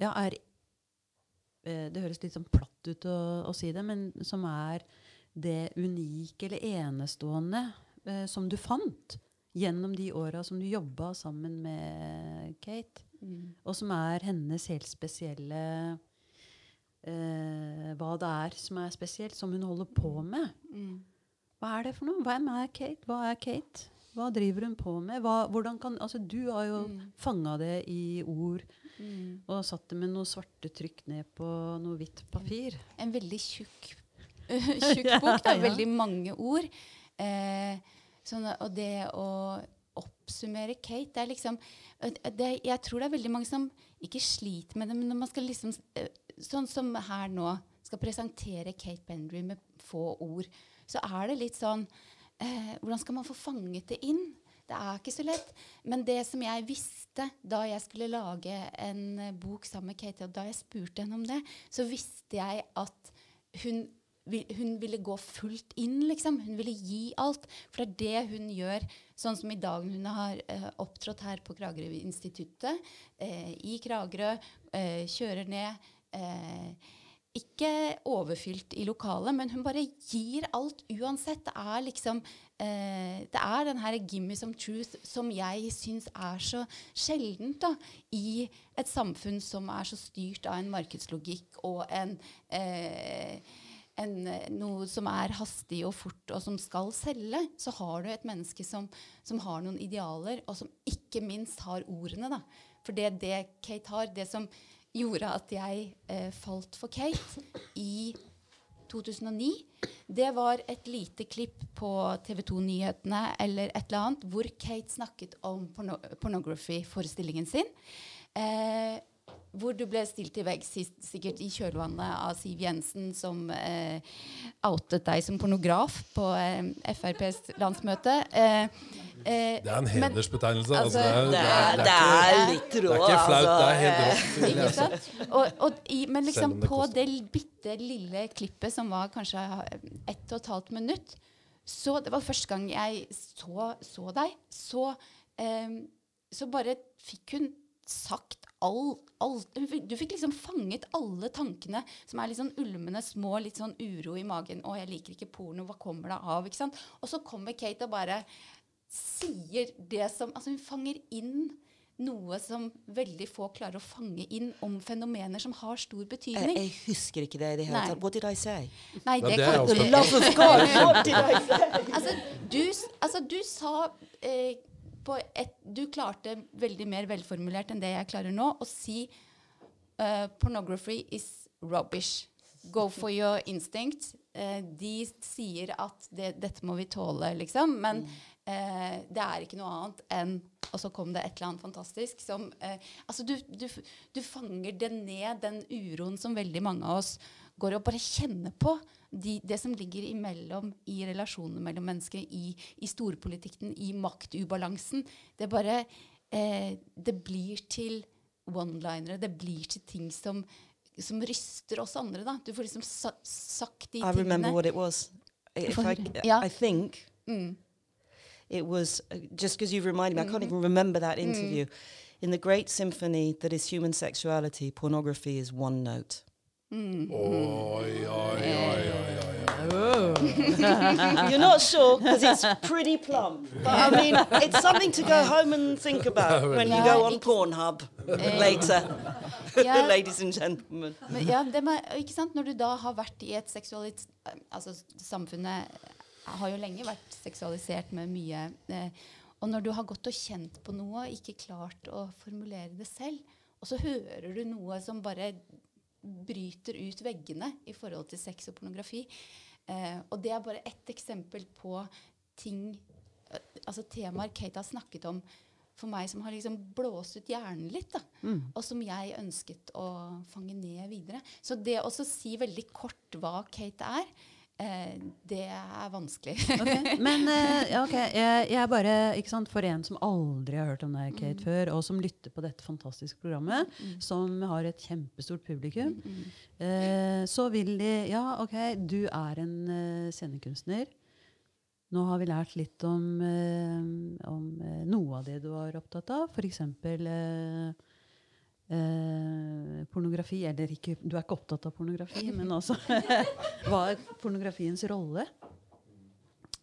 Speaker 2: ja, er Det høres litt sånn platt ut å, å si det, men som er det unike eller enestående som du fant gjennom de åra som du jobba sammen med Kate, og som er hennes helt spesielle eh, Hva det er som er spesielt, som hun holder på med. Hva er det for noe? Hvem er Kate? Hva er Kate? Hva driver hun på med? Hva, kan, altså, du har jo
Speaker 4: Mm.
Speaker 2: fanga det i ord og satt det med noe svarte trykk ned på noe hvitt papir.
Speaker 4: En veldig tjukk, [LAUGHS] [LAUGHS] tjukk bok. Da,
Speaker 2: er
Speaker 4: Veldig mange ord. Eh, sånn, og det å oppsummere Kate det er liksom det, Jeg tror det er veldig mange som ikke sliter med det, men når man skal liksom eh, Sånn som her nå skal presentere Kate Pendry med få ord, så er det litt sånn eh, Hvordan skal man få fanget det inn? Det er ikke så lett. Men det som jeg visste da jeg skulle lage en eh, bok sammen med Kate, og da jeg spurte henne om det, så visste jeg at hun, hun ville gå fullt inn, liksom. Hun ville gi alt. For det er det hun gjør. Sånn som i dag hun har eh, opptrådt her på Kragerø-instituttet, eh, i Kragerø, eh, kjører ned. Eh, ikke overfylt i lokalet, men hun bare gir alt uansett. Det er liksom eh, Det er den her gimme some truth som jeg syns er så sjeldent da, i et samfunn som er så styrt av en markedslogikk og en eh, en, eh, noe som er hastig og fort, og som skal selge, så har du et menneske som, som har noen idealer, og som ikke minst har ordene. Da. For det det Kate har. Det som gjorde at jeg eh, falt for Kate i 2009, det var et lite klipp på TV 2-nyhetene eller et eller annet hvor Kate snakket om porno pornography-forestillingen sin. Eh, hvor du ble stilt til veggs, sikkert i kjølvannet av Siv Jensen, som eh, outet deg som pornograf på eh, FrPs landsmøte. Eh, eh,
Speaker 1: Det er en
Speaker 4: men-
Speaker 1: hedersbetegnelse.
Speaker 4: Altså,
Speaker 1: Altså, det, er,
Speaker 3: Det
Speaker 1: det,
Speaker 3: er, det litt
Speaker 1: det er ikke flaut, det er
Speaker 3: altså.
Speaker 1: helt rått.
Speaker 4: Og, og i, men liksom
Speaker 1: det
Speaker 4: på det bitte lille klippet som var kanskje ett og et halvt minutt så Det var første gang jeg så, så deg. Så, eh, så bare fikk hun sagt all, all Du fikk liksom fanget alle tankene som er litt sånn ulmende, små, litt sånn uro i magen. 'Å, jeg liker ikke porno. Hva kommer det av?' ikke sant? Og så kommer Kate og bare sier det som Altså, hun fanger inn noe som veldig få klarer å fange inn om fenomener som har stor betydning.
Speaker 3: jeg husker ikke det i det hele tatt. What did I say?
Speaker 4: Nei, det
Speaker 1: det er
Speaker 4: kan
Speaker 1: du
Speaker 3: ikke. love of God! What did I say?
Speaker 4: altså, du, altså, du sa eh, på et, Du klarte veldig mer velformulert enn det jeg klarer nå, å si uh, pornography is rubbish. Go for your instinct. Uh, de sier at det, dette må vi tåle, liksom. Men eh, det er ikke noe annet enn Og så kom det et eller annet fantastisk som eh, Altså, du, du, du fanger det ned, den uroen som veldig mange av oss går og bare kjenner på. De, det som ligger imellom i relasjonene mellom mennesker, i, i storpolitikken, i maktubalansen. Det bare eh, Det blir til one-linere. Det blir til ting som, som ryster oss andre. da. Du får liksom sa, sagt de
Speaker 3: I remember what it was. If I. I think
Speaker 4: Mm.
Speaker 3: It was uh, just because you've reminded me. I can't mm-hmm. even remember that interview. Mm. In the great symphony that is human sexuality, pornography is one note.
Speaker 1: Mm-hmm. Mm-hmm. Oi, oi,
Speaker 3: You're not sure because it's pretty plump. But I mean, it's something to go home and think [LAUGHS] about oh, when you go on Pornhub later, [LAUGHS]
Speaker 4: Ja. [LAUGHS]
Speaker 3: ladies and gentlemen.
Speaker 4: Men, ja, det med, ikke sant? Når du da har vært i et seksualit... Eh, altså, samfunnet har jo lenge vært seksualisert med mye eh, Og når du har gått og kjent på noe og ikke klart å formulere det selv, og så hører du noe som bare bryter ut veggene i forhold til sex og pornografi eh, Og det er bare ett eksempel på ting eh, Altså temaer Kate har snakket om for meg som har liksom blåst ut hjernen litt. da, Og som jeg ønsket å fange ned videre. Så det å si veldig kort hva Kate er, eh, det er vanskelig.
Speaker 2: okay. Men [LAUGHS] eh, ja, ok, jeg, jeg bare, ikke sant, for en som aldri har hørt om deg, Kate, før, og som lytter på dette fantastiske programmet, som har et kjempestort publikum, eh, så vil de Ja, ok, du er en uh, scenekunstner. Nå har vi lært litt om, uh, om uh, noe av det du var opptatt av, f.eks. Eh, eh, pornografi. Eller ikke, du er ikke opptatt av pornografi, men altså [LAUGHS] Hva er pornografiens rolle?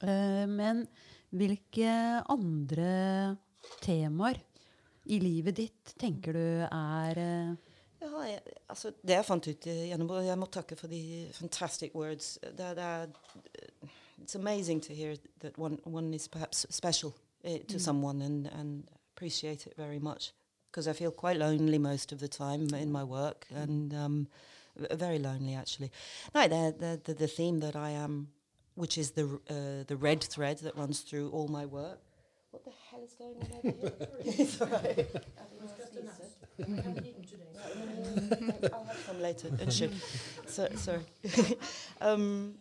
Speaker 2: Eh, men hvilke andre temaer i livet ditt tenker du er eh,
Speaker 3: Ja, jeg, altså, det jeg fant ut gjennom Jeg må takke for de fantastic words. Det, det er, it's amazing to hear that one, one is perhaps special eh, to someone and, and appreciate it very much. Because I feel quite lonely most of the time in my work and um, very lonely actually. No, the, the, the, the theme that I am, which is the, uh, the red thread that runs through all my work. What the hell is going on over here? [LAUGHS] [LAUGHS] it's all right. [LAUGHS] I'll have some later. So, sorry. um,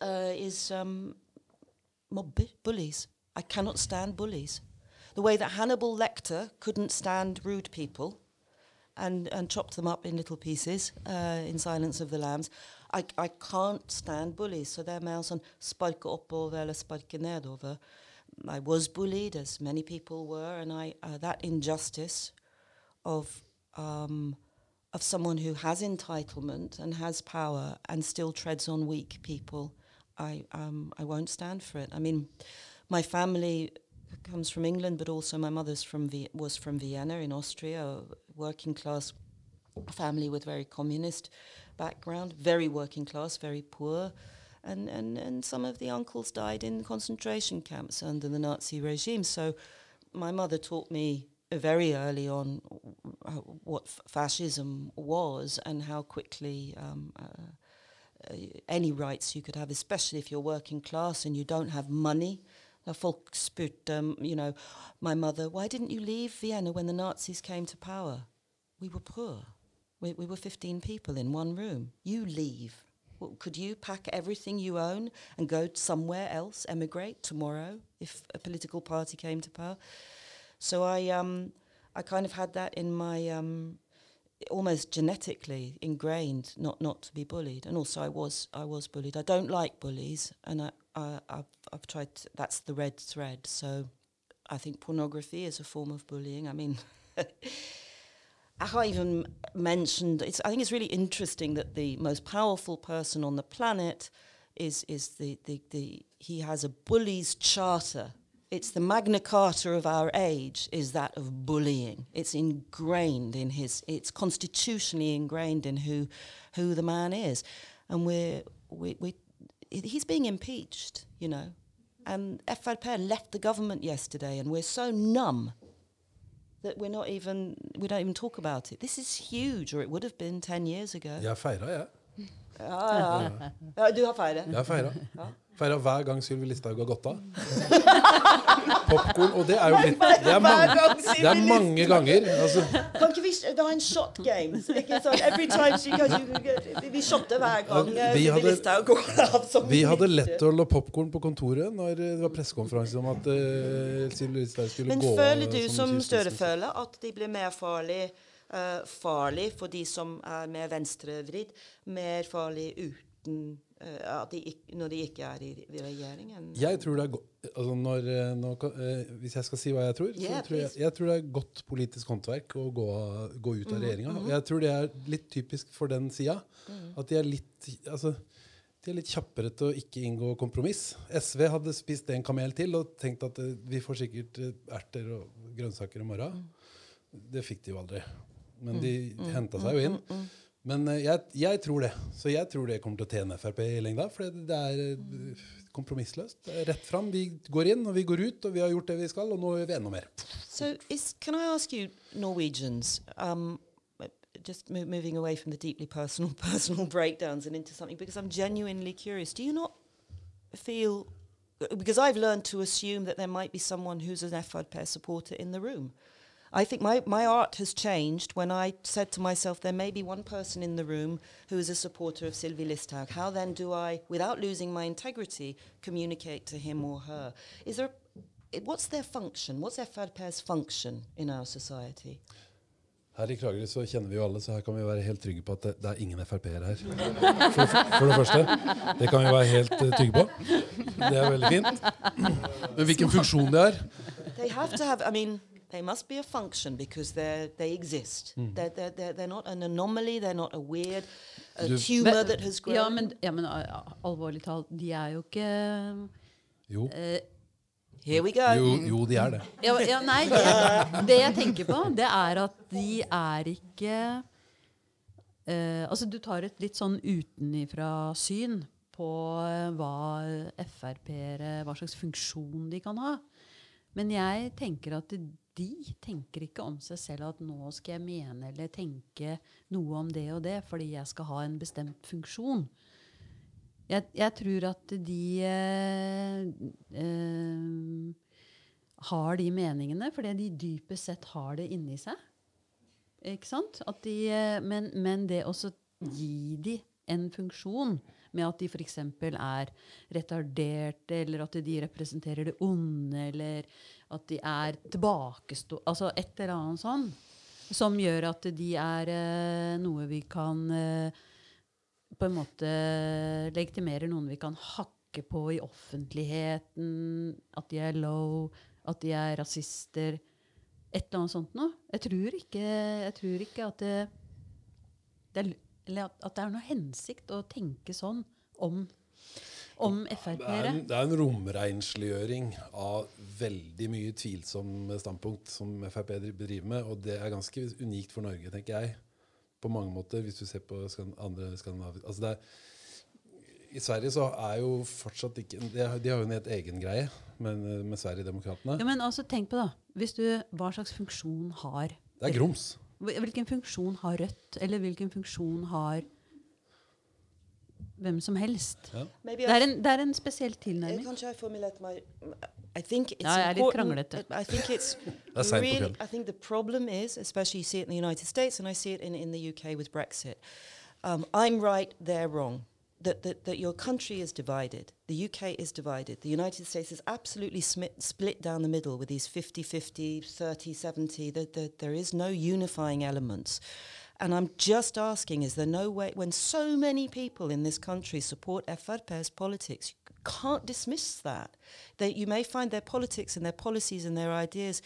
Speaker 3: uh, is um, mob bullies. I cannot stand bullies. The way that Hannibal Lecter couldn't stand rude people and, and chopped them up in little pieces uh, in Silence of the Lambs. I, I can't stand bullies, så det er mer sånn sparke oppover eller sparke nedover. I was bullied, as many people were, and I uh, that injustice of um, of someone who has entitlement and has power and still treads on weak people, I um, I won't stand for it. I mean, my family comes from England, but also my mother's from v- was from Vienna in Austria, a working class family with very communist background, very working class, very poor. And, and, and some of the uncles died in concentration camps under the Nazi regime. So my mother taught me very early on uh, what f- fascism was and how quickly um, uh, uh, any rights you could have, especially if you're working class and you don't have money. Folk spurte, um, you know, my mother, why didn't you leave Vienna when the Nazis came to power? We were poor. We, we were 15 people in one room. You leave. Well, could you pack everything you own and go somewhere else, emigrate tomorrow if a political party came to power? So I, um, I kind of had that in my, um, almost genetically ingrained, not not to be bullied. And also, I was I was bullied. I don't like bullies, and I, I I've, I've tried. To, that's the red thread. So I think pornography is a form of bullying. I mean, [LAUGHS] I even mention. It's, I think it's really interesting that the most powerful person on the planet is is the, the, the he has a bully's charter. It's the Magna Carta of our age is that of bullying. It's ingrained in his. It's constitutionally ingrained in who who the man is, and we're we, we he's being impeached. You know, and FRP left the government yesterday, and we're so numb that we're not even we don't even talk about it. This is huge, or it would have been ten years ago.
Speaker 1: Jeg feira, jeg.
Speaker 3: Ja, ah. ja. ja du har feiret.
Speaker 1: Jeg feira. Feira hver gang Sylvi Listhaug har gått av. Popkorn. Og det er jo litt Det er mange, det er mange ganger. Altså,
Speaker 3: Kan ikke vi Det har en shot game. Ikke sant? Every time she goes, vi shotter hver gang.
Speaker 1: Sylvi vi
Speaker 3: eh,
Speaker 1: hadde-
Speaker 3: Listhaug går av
Speaker 1: vi hadde lettøl la popkorn på kontoret når det var pressekonferanse om at uh, Sylvi Listhaug skulle
Speaker 3: Men
Speaker 1: gå
Speaker 3: føler du som. Støre føler at de blir mer farlig, uh, farlig for de som er mer venstrevridd, mer farlig uten eh, at de når de ikke er i, i regjeringen?
Speaker 1: Jeg tror det er godt altså når, eh, nå kan- eh, Hvis jeg skal si hva jeg tror, så tror jeg, jeg tror det er godt politisk håndverk å gå, gå ut av regjeringa. Mm. jeg tror det er litt typisk for den sida. At de er litt altså, de er litt kjappere til å ikke inngå kompromiss. SV hadde spist en kamel til og tenkt at vi får sikkert erter og grønnsaker i morgen. Det fikk de jo aldri. Men de henta seg jo inn. Men eh, jeg, jeg tror det. Så jeg tror det kommer til å tjene Frp i lengda. For det, er eh, kompromissløst. Rett fram. Vi går inn, og vi går ut, og vi har gjort det vi skal, og nå gjør vi enda mer.
Speaker 3: So, is, can I ask you, Norwegians, um, just mo- moving away from the deeply personal, [LAUGHS] personal breakdowns and into something, because I'm genuinely curious. Do you not feel, because I've learned to assume that there might be someone who's an FRP supporter in the room. I think my, my art has changed when I said to myself, there may be one person in the room who is a supporter of Sylvie Listhaug. How then do I, without losing my integrity, communicate to him or her? Is there, what's their function? What's FRP's function in our society?
Speaker 1: Her i Kragerø så kjenner vi jo alle, så her kan vi være helt trygge på at det, det er ingen Frp-ere her. For, for det første. Det kan vi være helt uh, trygge på. Det er veldig fint. Men hvilken funksjon det er
Speaker 3: They have to have, I mean, they must be a function because they're, they exist. They're, they're, they're, they're not an anomaly, they're not a weird a
Speaker 1: Du-
Speaker 3: tumor
Speaker 2: Men-
Speaker 3: that has grown.
Speaker 2: Ja, men, ja, men alvorlig talt, de er jo ikke
Speaker 1: Jo,
Speaker 2: Uh,
Speaker 3: Here we go.
Speaker 1: jo, jo de er det.
Speaker 2: ja, ja, Nei, det, det jeg tenker på, det er at de er ikke uh, Altså, du tar et litt sånn utenifra syn på eh, hva Frp-ere Hva slags funksjon de kan ha. Men jeg tenker at de tenker ikke om seg selv at nå skal jeg mene eller tenke noe om det og det fordi jeg skal ha en bestemt funksjon. Jeg, jeg tror at de eh, eh, har de meningene fordi de dypest sett har det inni seg. Ikke sant? De, eh, men, men det også gi de en funksjon med at de f.eks. er retarderte, eller at de representerer det onde, eller at de er tilbakestå... Altså et eller annet sånn. Som gjør at de er eh, noe vi kan eh, på en måte legitimere noen vi kan hakke på i offentligheten. At de er low, at de er rasister. Et eller annet sånt noe. Jeg tror ikke, jeg tror ikke at det, det er, at, at det er noe hensikt å tenke sånn om, om
Speaker 1: er
Speaker 2: Frp-ere.
Speaker 1: det er en romrensliggjøring av veldig mye tvilsomme standpunkt som Frp bedriver med, og det er ganske unikt for Norge, tenker jeg. På mange måter, hvis du ser på andre skandinaviske altså det er, I Sverige så er jo fortsatt ikke De har, de har jo en helt egen greie med, med Sverigedemokraterna.
Speaker 2: Ja, men altså, tenk på da, hvis du, Hva slags funksjon har
Speaker 1: Det er grums.
Speaker 2: Hvilken funksjon har Rødt, eller hvilken funksjon har hvem som helst?
Speaker 3: Maybe
Speaker 2: Det er
Speaker 3: I-
Speaker 2: en, det er en spesiell
Speaker 3: Eh,
Speaker 2: tilnærming.
Speaker 3: Kanskje jeg formulerte meg I think it's
Speaker 2: Ja, jeg er litt
Speaker 3: important.
Speaker 2: kranglete.
Speaker 3: I think it's [LAUGHS]
Speaker 1: er sent på
Speaker 3: really. I think the problem is, especially you see it in the United States, and I see it in, in the UK with Brexit. Um, I'm right, they're wrong. That, that, that your country is divided. The UK is divided. The United States is absolutely smi- split down the middle with these 50 50, 30 70. That that there is no unifying elements. And I'm just asking is there no way, when so many people in this country support FRP's politics, you can't dismiss that. They, you may find their politics and their policies and their ideas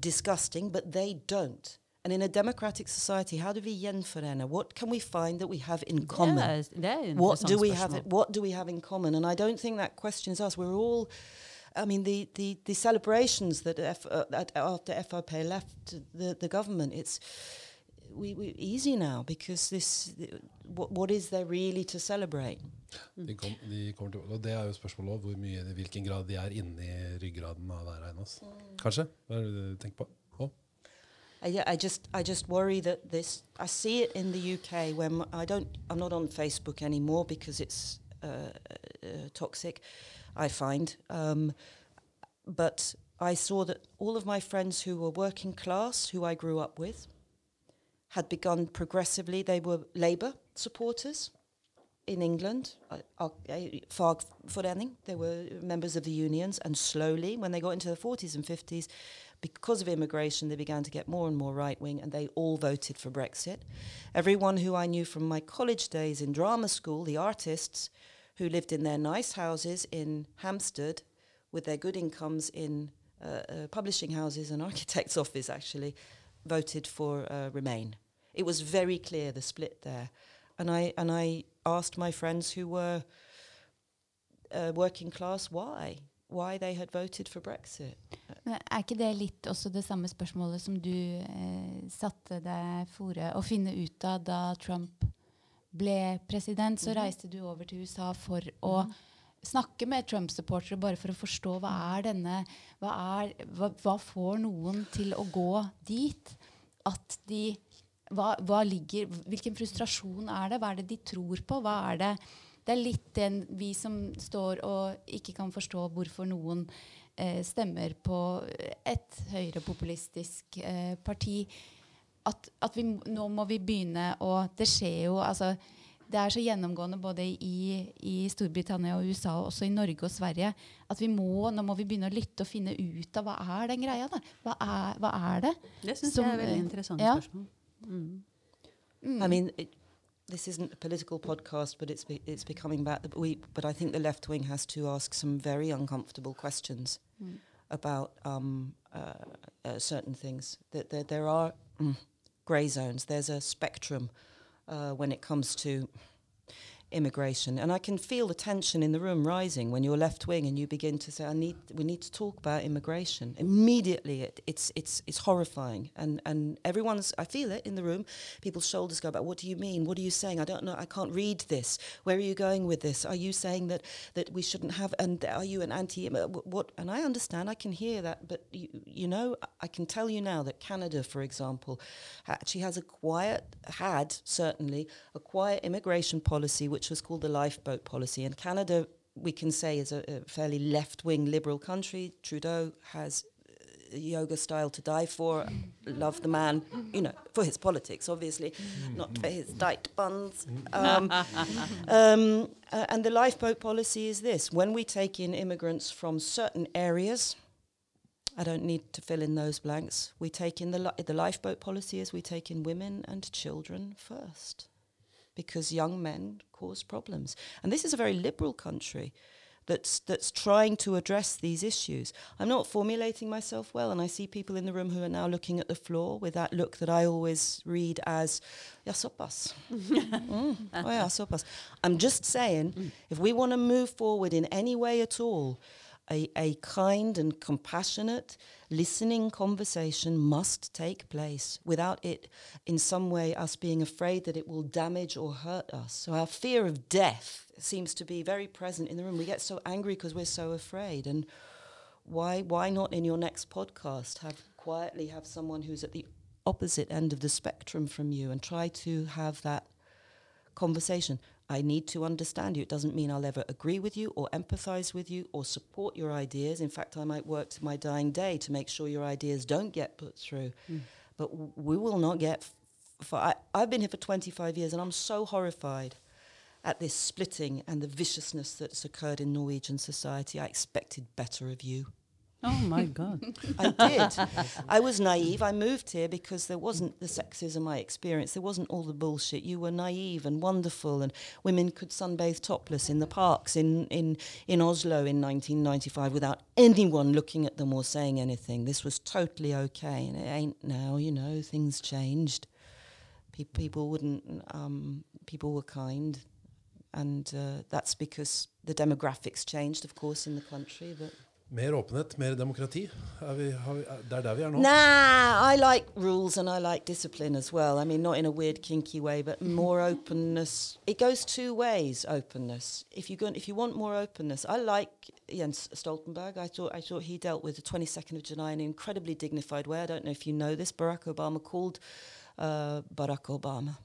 Speaker 3: disgusting, but they don't. And in a democratic society, how do we gjenforene? What can we find that we have in common?
Speaker 2: Et
Speaker 3: what do we have what do we have in common and i don't think that question is us we're all i mean the the, the celebrations that F, uh, that after FRP left the, the government it's we, we easy now because this what, what is there really to celebrate
Speaker 1: De, kom, de kommer til, og det er jo spørsmålet også, hvor mye, i hvilken grad de er inni ryggraden av hver og oss. Kanskje? Hva er det du tenker på? Å?
Speaker 3: I, I just I just worry that this I see it in the UK when I don't I'm not on Facebook anymore because it's uh, uh, toxic I find um, but I saw that all of my friends who were working class who I grew up with had begun progressively they were Labour supporters in England, uh, uh, fagforening, they were members of the unions, and slowly, when they got into the 40s and 50s, because of immigration, they began to get more and more right wing, and they all voted for Brexit. Everyone who I knew from my college days in drama school, the artists who lived in their nice houses in Hampstead with their good incomes in uh, uh, publishing houses and [LAUGHS] architects' office, actually, voted for uh, Remain. It was very clear the split there. And I, and I asked my friends who were uh, working class why, why they had voted for Brexit.
Speaker 4: Men er ikke det litt også det samme spørsmålet som du eh, satte deg fore å finne ut av da Trump ble president? Så reiste du over til USA for å snakke med Trump-supportere bare for å forstå hva er denne hva, er, hva, hva får noen til å gå dit? At de hva, hva ligger, Hvilken frustrasjon er det? Hva er det de tror på? Hva er det det er litt den vi som står og ikke kan forstå hvorfor noen eh, stemmer på et høyrepopulistisk eh, parti. At, at vi, nå må vi begynne å Det skjer jo altså, Det er så gjennomgående både i, i Storbritannia og USA og også i Norge og Sverige at vi må, nå må vi begynne å lytte og finne ut av hva er den greia. da? Hva er, hva er det?
Speaker 2: Det syns jeg er veldig
Speaker 4: eh,
Speaker 2: interessant
Speaker 4: ja.
Speaker 2: spørsmål. Mm.
Speaker 3: I mean, it, this isn't a political podcast, but it's be, it's becoming about the we. But I think the left wing has to ask some very uncomfortable questions about um, uh, uh, certain things. That there, there are mm, grey zones. There's a spectrum uh, when it comes to immigration, and I can feel the tension in the room rising when you're left wing and you begin to say, "I need, we need to talk about immigration." Immediately, it, it's it's it's horrifying, and and everyone's. I feel it in the room. People's shoulders go back. What do you mean? What are you saying? I don't know. I can't read this. Where are you going with this? Are you saying that that we shouldn't have? And are you an anti? What? And I understand. I can hear that, but you, you know, I can tell you now that Canada, for example, actually has a quiet had certainly a quiet immigration policy, which was called the lifeboat policy. And Canada, we can say, is a, a fairly left-wing liberal country. Trudeau has uh, yoga style to die for. Love the man, you know, for his politics, obviously, not for his diet buns. Um, [LAUGHS] um, uh, and the lifeboat policy is this: when we take in immigrants from certain areas. I don't need to fill in those blanks. We take in the li- the lifeboat policy is we take in women and children first, because young men cause problems. And this is a very liberal country that's that's trying to address these issues. I'm not formulating myself well, and I see people in the room who are now looking at the floor with that look that I always read as "Ja, såpass." [LAUGHS] Mm. Oh yeah. I'm just saying, if we want to move forward in any way at all, a, a kind and compassionate listening conversation must take place without it in some way us being afraid that it will damage or hurt us. So our fear of death seems to be very present in the room. We get so angry because we're so afraid. And why why not in your next podcast have quietly have someone who's at the opposite end of the spectrum from you and try to have that conversation. I need to understand you. It doesn't mean I'll ever agree with you or empathize with you or support your ideas. In fact, I might work to my dying day to make sure your ideas don't get put through. Hmm. But w- we will not get. F- for I, I've been here for 25 years and I'm so horrified at this splitting and the viciousness that's occurred in Norwegian society. I expected better of you.
Speaker 2: Oh my God. [LAUGHS]
Speaker 3: I did. I was naive. I moved here because there wasn't the sexism I experienced. There wasn't all the bullshit. You were naive and wonderful, and women could sunbathe topless in the parks in, in, in Oslo in 1995 without anyone looking at them or saying anything. This was totally okay, and it ain't now. You know, things changed. Pe- people wouldn't. Um, people were kind, and uh, that's because the demographics changed, of course, in the country. But
Speaker 1: Mer åpenhet, mer demokrati. Er vi, har vi, det er der vi er nå.
Speaker 3: Nah, I like rules and I like discipline as well. I mean, not in a weird, kinky way, but more openness. It goes two ways. Openness. If you go, if you want more openness, I like Jens Stoltenberg. I thought I thought he dealt with the 22nd of July in an incredibly dignified way. I don't know if you know this. Barack Obama called uh, Barack Obama.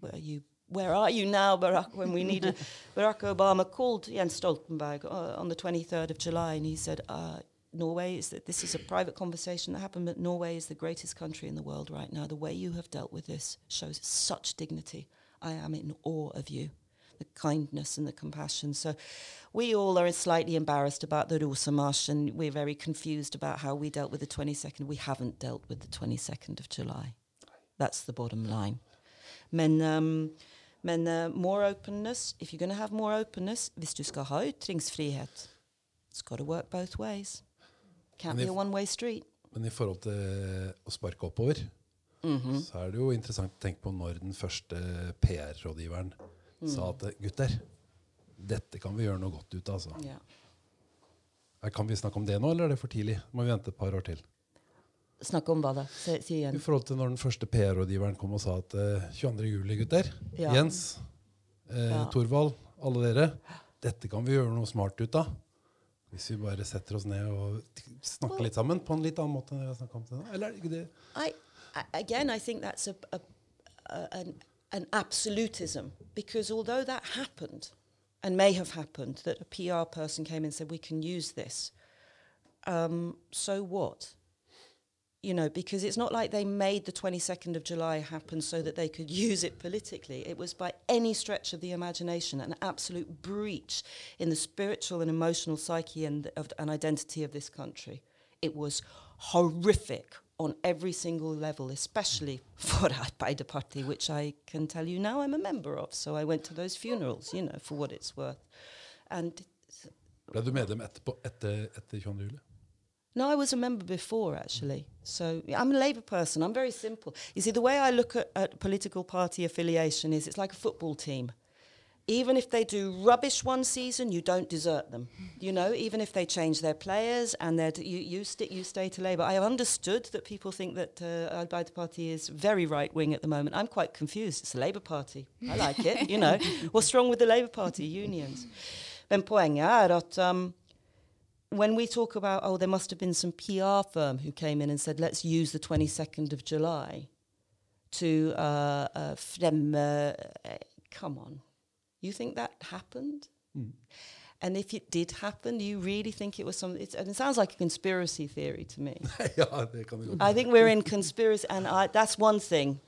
Speaker 3: Where you? Where are you now, Barack? When we needed [LAUGHS] Barack Obama called Jens Stoltenberg uh, on the 23rd of July, and he said. Uh, Norway is that this is a private conversation that happened, but Norway is the greatest country in the world right now. The way you have dealt with this shows such dignity. I am in awe of you, the kindness and the compassion. So, we all are slightly embarrassed about the Rosamash, and we're very confused about how we dealt with the 22nd. We haven't dealt with the 22nd of July. That's the bottom line. Men, um, men uh, more openness. If you're gonna have more openness, hvis du skal ha ytringsfrihet, it's got to work both ways. Can't be a one-way street.
Speaker 1: Men i forhold til å sparke oppover,
Speaker 3: Mhm.
Speaker 1: så er det jo interessant å tenke på når den første PR-rådgiveren
Speaker 3: Mm.
Speaker 1: sa at gutter, dette kan vi gjøre noe godt ut av. Altså. Er- Kan vi snakke om det nå, eller er det for tidlig? Må vi vente et par år til?
Speaker 3: Snakk om hva da? Si, si
Speaker 1: I forhold til når den første PR-rådgiveren kom og sa at uh, 22. juli, gutter,
Speaker 3: Ja.
Speaker 1: Jens, eh,
Speaker 3: Ja.
Speaker 1: Torvald, alle dere, dette kan vi gjøre noe smart ut av. Hvis vi bare setter oss ned og snakker litt sammen på en litt annen måte enn vi har snakket om til nå. Eller er det ikke det?
Speaker 3: I again, I think that's a, a, a an, an absolutism because although that happened and may have happened, that a PR person came and said we can use this. Um, so what? You know, because it's not like they made the 22nd of July happen so that they could [LAUGHS] use it politically. It was by any stretch of the imagination an absolute breach in the spiritual and emotional psyche and, of, and identity of this country. It was horrific on every single level, especially [LAUGHS] for Arbeiderparti, which I can tell you now I'm a member of. So I went to those funerals, you know, for what it's worth. And
Speaker 1: Ble du medlem etterpå, etter, eh, etter 22. juli?
Speaker 3: No, I was a member before, actually. So yeah, I'm a Labour person. I'm very simple. You see, the way I look at, at political party affiliation is it's like a football team. Even if they do rubbish one season, you don't desert them. You know, even if they change their players and they're d- you, you, sti- you stay to Labour. I have understood that people think that uh, Arbeider Party is very right wing at the moment. I'm quite confused. It's a Labour Party. I like it. You know, [LAUGHS] what's wrong with the Labour Party unions? Men poenget er at um, when we talk about, oh, there must have been some PR firm who came in and said, let's use the 22nd of July to uh, uh, uh, come on. You think that happened? And if it did happen, do you really think it was some? And it sounds like a conspiracy theory to me.
Speaker 1: ja, det kan vi godt.
Speaker 3: I think we're in conspiracy, and I, that's one thing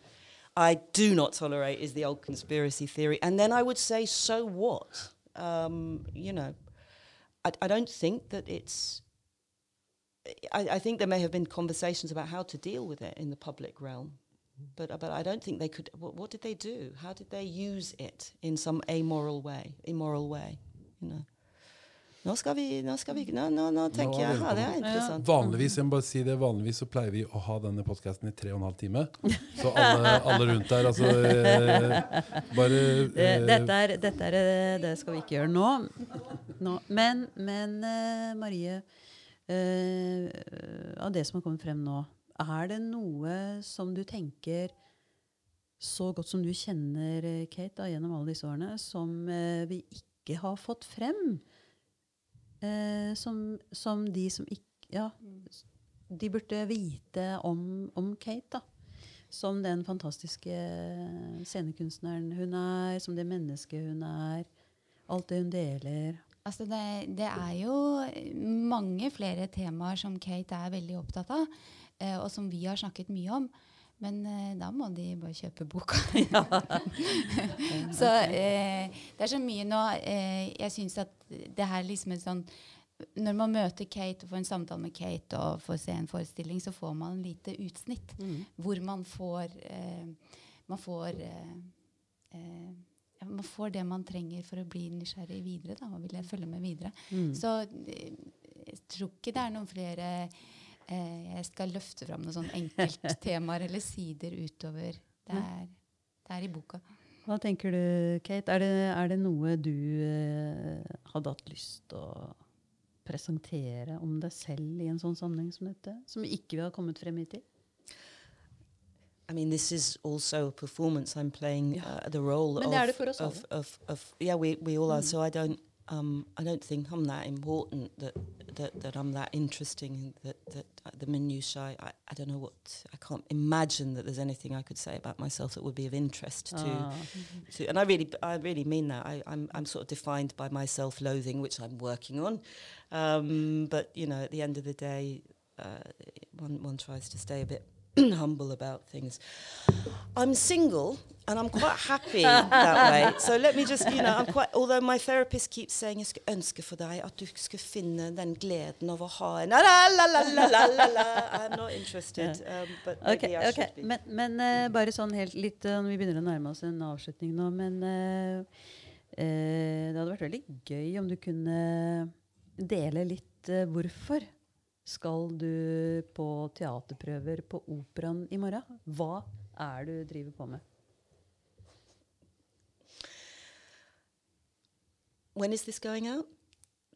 Speaker 3: I do not tolerate is the old conspiracy theory. And then I would say, so what? Um, you know, I, I don't think that it's. I, I think there may have been conversations about how to deal with it in the public realm, but but I don't think they could. What, what did they do? How did they use it in some amoral way, immoral way? You know. Nå skal vi, nå skal vi, nå, nå, nå tenker
Speaker 1: Nå er
Speaker 3: jeg, ja, det er interessant.
Speaker 1: Vanligvis jeg må bare si det, vanligvis så pleier vi å ha denne podkasten i tre og en halv time. Så alle, alle rundt der, altså eh, Bare
Speaker 2: Det, [LAUGHS]
Speaker 1: eh,
Speaker 2: dette, er, dette er, eh, det skal vi ikke gjøre nå. nå. Men, men eh, Marie, eh, av det som har kommet frem nå, er det noe som du tenker så godt som du kjenner eh, Kate da, gjennom alle disse årene, som eh, vi ikke har fått frem? Eh, som, som de som ikke Ja, de burde vite om, om Kate, da. Som den fantastiske scenekunstneren hun er, som det mennesket hun er. Alt det hun deler.
Speaker 4: Altså det, det er jo mange flere temaer som Kate er veldig opptatt av, eh, og som vi har snakket mye om. Men eh, da må de bare kjøpe boka. [LAUGHS] [LAUGHS] så eh, det er så mye nå. Eh, Jeg syns at det her liksom er sånn når man møter Kate og får en samtale med Kate og får se en forestilling, så får man en lite utsnitt. Hvor man får eh, Man får eh, eh, ja, man får det man trenger for å bli nysgjerrig videre da, og jeg følge med videre. Så eh, jeg tror ikke det er noen flere Jeg skal løfte fram noen sånn enkelttemaer eller sider utover. Det er, det er i boka.
Speaker 2: Hva tenker du, Kate? Er det, er det noe du eh, hadde hatt lyst til å presentere om deg selv i en sånn sammenheng som dette? Som ikke vi har kommet frem hit i?
Speaker 3: I mean, this is also a performance. I'm playing uh, the role
Speaker 2: Men
Speaker 3: of,
Speaker 2: det det for oss
Speaker 3: of, of, of yeah, we, we all are. So I don't um, I don't think I'm that important that that, that I'm that interesting that that uh, the minutiae. I, I don't know what I can't imagine that there's anything I could say about myself that would be of interest to
Speaker 2: Ah.
Speaker 3: to, and I really, I really mean that. I, I'm, I'm sort of defined by my self-loathing, which I'm working on. Um, but you know, at the end of the day, uh, one, one tries to stay a bit [CLEARS THROAT] humble about things. I'm single, and I'm quite happy that way. So let me just, you know, I'm quite. Although my therapist keeps saying, "Jeg skulle ønske for deg at du skulle finne den gleden av å ha en la, la, la, la, la, la, la. I'm not interested, um, but
Speaker 2: maybe
Speaker 3: maybe I
Speaker 2: ok.
Speaker 3: should be.
Speaker 2: Men, men uh, bare sånn helt litt uh, Vi begynner å nærme oss en avslutning nå, men uh, det hadde vært veldig gøy om du kunne dele litt hvorfor skal du på teaterprøver på Operaen i morgen? Hva er det du driver på med?
Speaker 3: When is this going out?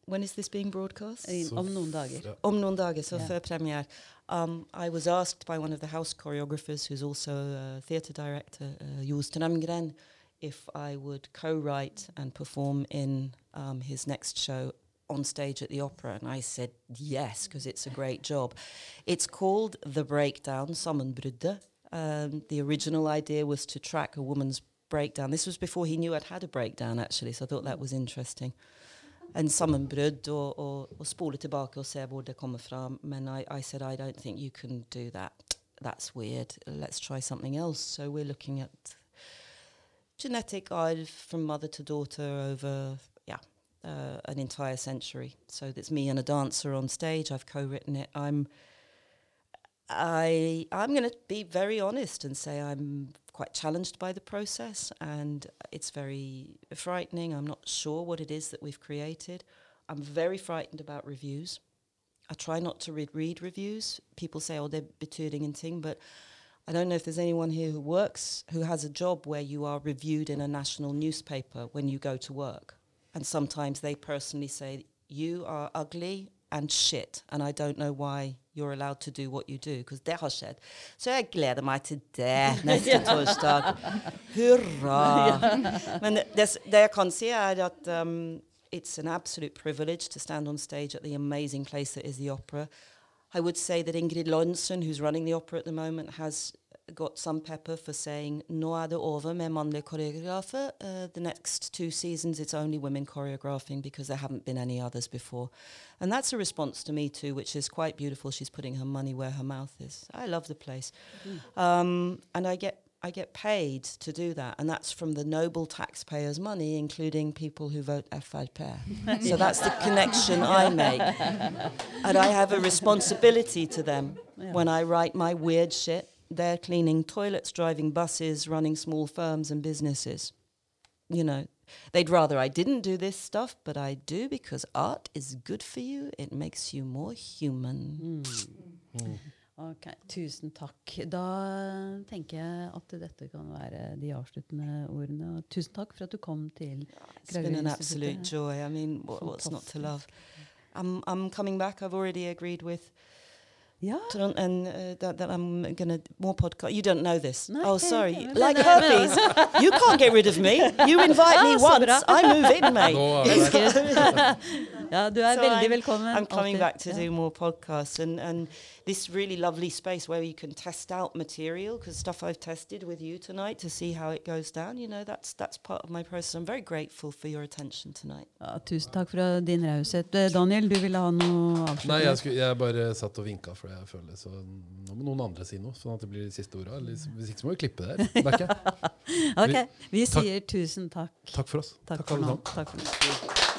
Speaker 3: When is this being broadcast?
Speaker 2: I, om noen dager.
Speaker 1: Yeah.
Speaker 3: Om noen dager, så
Speaker 2: yeah.
Speaker 3: før premiere. Um, I was asked by one of the house choreographers, who's also a theatre director, uh, Jules Tenamgren, if I would co-write and perform in um, his next show on stage at the opera. And I said yes, because it's a great job. It's called The Breakdown, Sammenbruddet. Um, the original idea was to track a woman's breakdown. This was before he knew I'd had a breakdown, actually, so I thought that was interesting. En sammenbrudd og, og, og spole tilbake og se hvor det kommer fra. Men I, I said, I don't think you can do that. That's weird. Let's try something else. So we're looking at genetic arv from mother to daughter over, uh, an entire century. So it's me and a dancer on stage. I've co-written it. I'm, I, I'm going to be very honest and say I'm quite challenged by the process, and it's very frightening. I'm not sure what it is that we've created. I'm very frightened about reviews. I try not to read, read reviews. People say, "Oh, they're betooting and ting," but I don't know if there's anyone here who works who has a job where you are reviewed in a national newspaper when you go to work, and sometimes they personally say you are ugly and shit, and I don't know why you're allowed to do what you do, because det har skjedd. Så jeg gleder meg til det neste torsdag. Hurra! Men det, det jeg kan si, er at um, it's an absolute privilege to stand on stage at the amazing place that is the opera. I would say that Ingrid Lonsen, who's running the opera at the moment, has got some pepper for saying no er det over med mannlige koreografer. Uh, the next two seasons it's only women choreographing because there haven't been any others before. And that's a response to me too, which is quite beautiful. She's putting her money where her mouth is. I love the place. Um, and I get I get paid to do that, and that's from the noble taxpayers' money, including people who vote FRP. [LAUGHS] so that's the connection I make. And I have a responsibility to them when I write my weird shit. They're cleaning toilets, driving buses, running small firms and businesses. You know, they'd rather I didn't do this stuff, but I do because art is good for you. It makes you more human. Mm. Mm.
Speaker 2: Ok, Tusen takk. Da tenker jeg at dette kan være de avsluttende ordene. Og tusen takk for at du kom til
Speaker 3: It's been an absolute joy. I mean, what, what's not to love? I'm I'm coming back. I've already agreed with
Speaker 2: Ja.
Speaker 3: Trond and uh, that, that I'm gonna more podcast. You don't know this.
Speaker 2: No,
Speaker 3: oh,
Speaker 2: okay,
Speaker 3: sorry.
Speaker 2: okay.
Speaker 3: Like
Speaker 2: No, no, no.
Speaker 3: you can't get rid of me. You invite me [LAUGHS]
Speaker 2: Ah,
Speaker 3: once. I move in, mate. [LAUGHS] [LAUGHS]
Speaker 2: Ja, du er
Speaker 3: So
Speaker 2: veldig
Speaker 3: I'm-
Speaker 2: velkommen.
Speaker 3: I'm coming
Speaker 2: alltid.
Speaker 3: back to
Speaker 2: Ja.
Speaker 3: do more podcasts and, and this really lovely space where you can test out material because stuff I've tested with you tonight to see how it goes down. You know, that's that's part of my process. I'm very grateful for your attention tonight.
Speaker 2: Ja, tusen takk for din raushet. Eh, Daniel, du ville ha noe avslutning?
Speaker 1: Nei, jeg, skulle, jeg bare satt og vinka for det jeg føler. Så nå må noen andre si noe, sånn at det blir de siste orda. Hvis ikke så må vi klippe det her. merker jeg. [LAUGHS]
Speaker 2: Ok, vi
Speaker 1: Takk.
Speaker 2: sier tusen takk.
Speaker 1: Takk for oss.
Speaker 2: Takk
Speaker 1: Takk
Speaker 2: for
Speaker 1: alle
Speaker 2: nå.
Speaker 1: sammen.
Speaker 2: Takk for nå.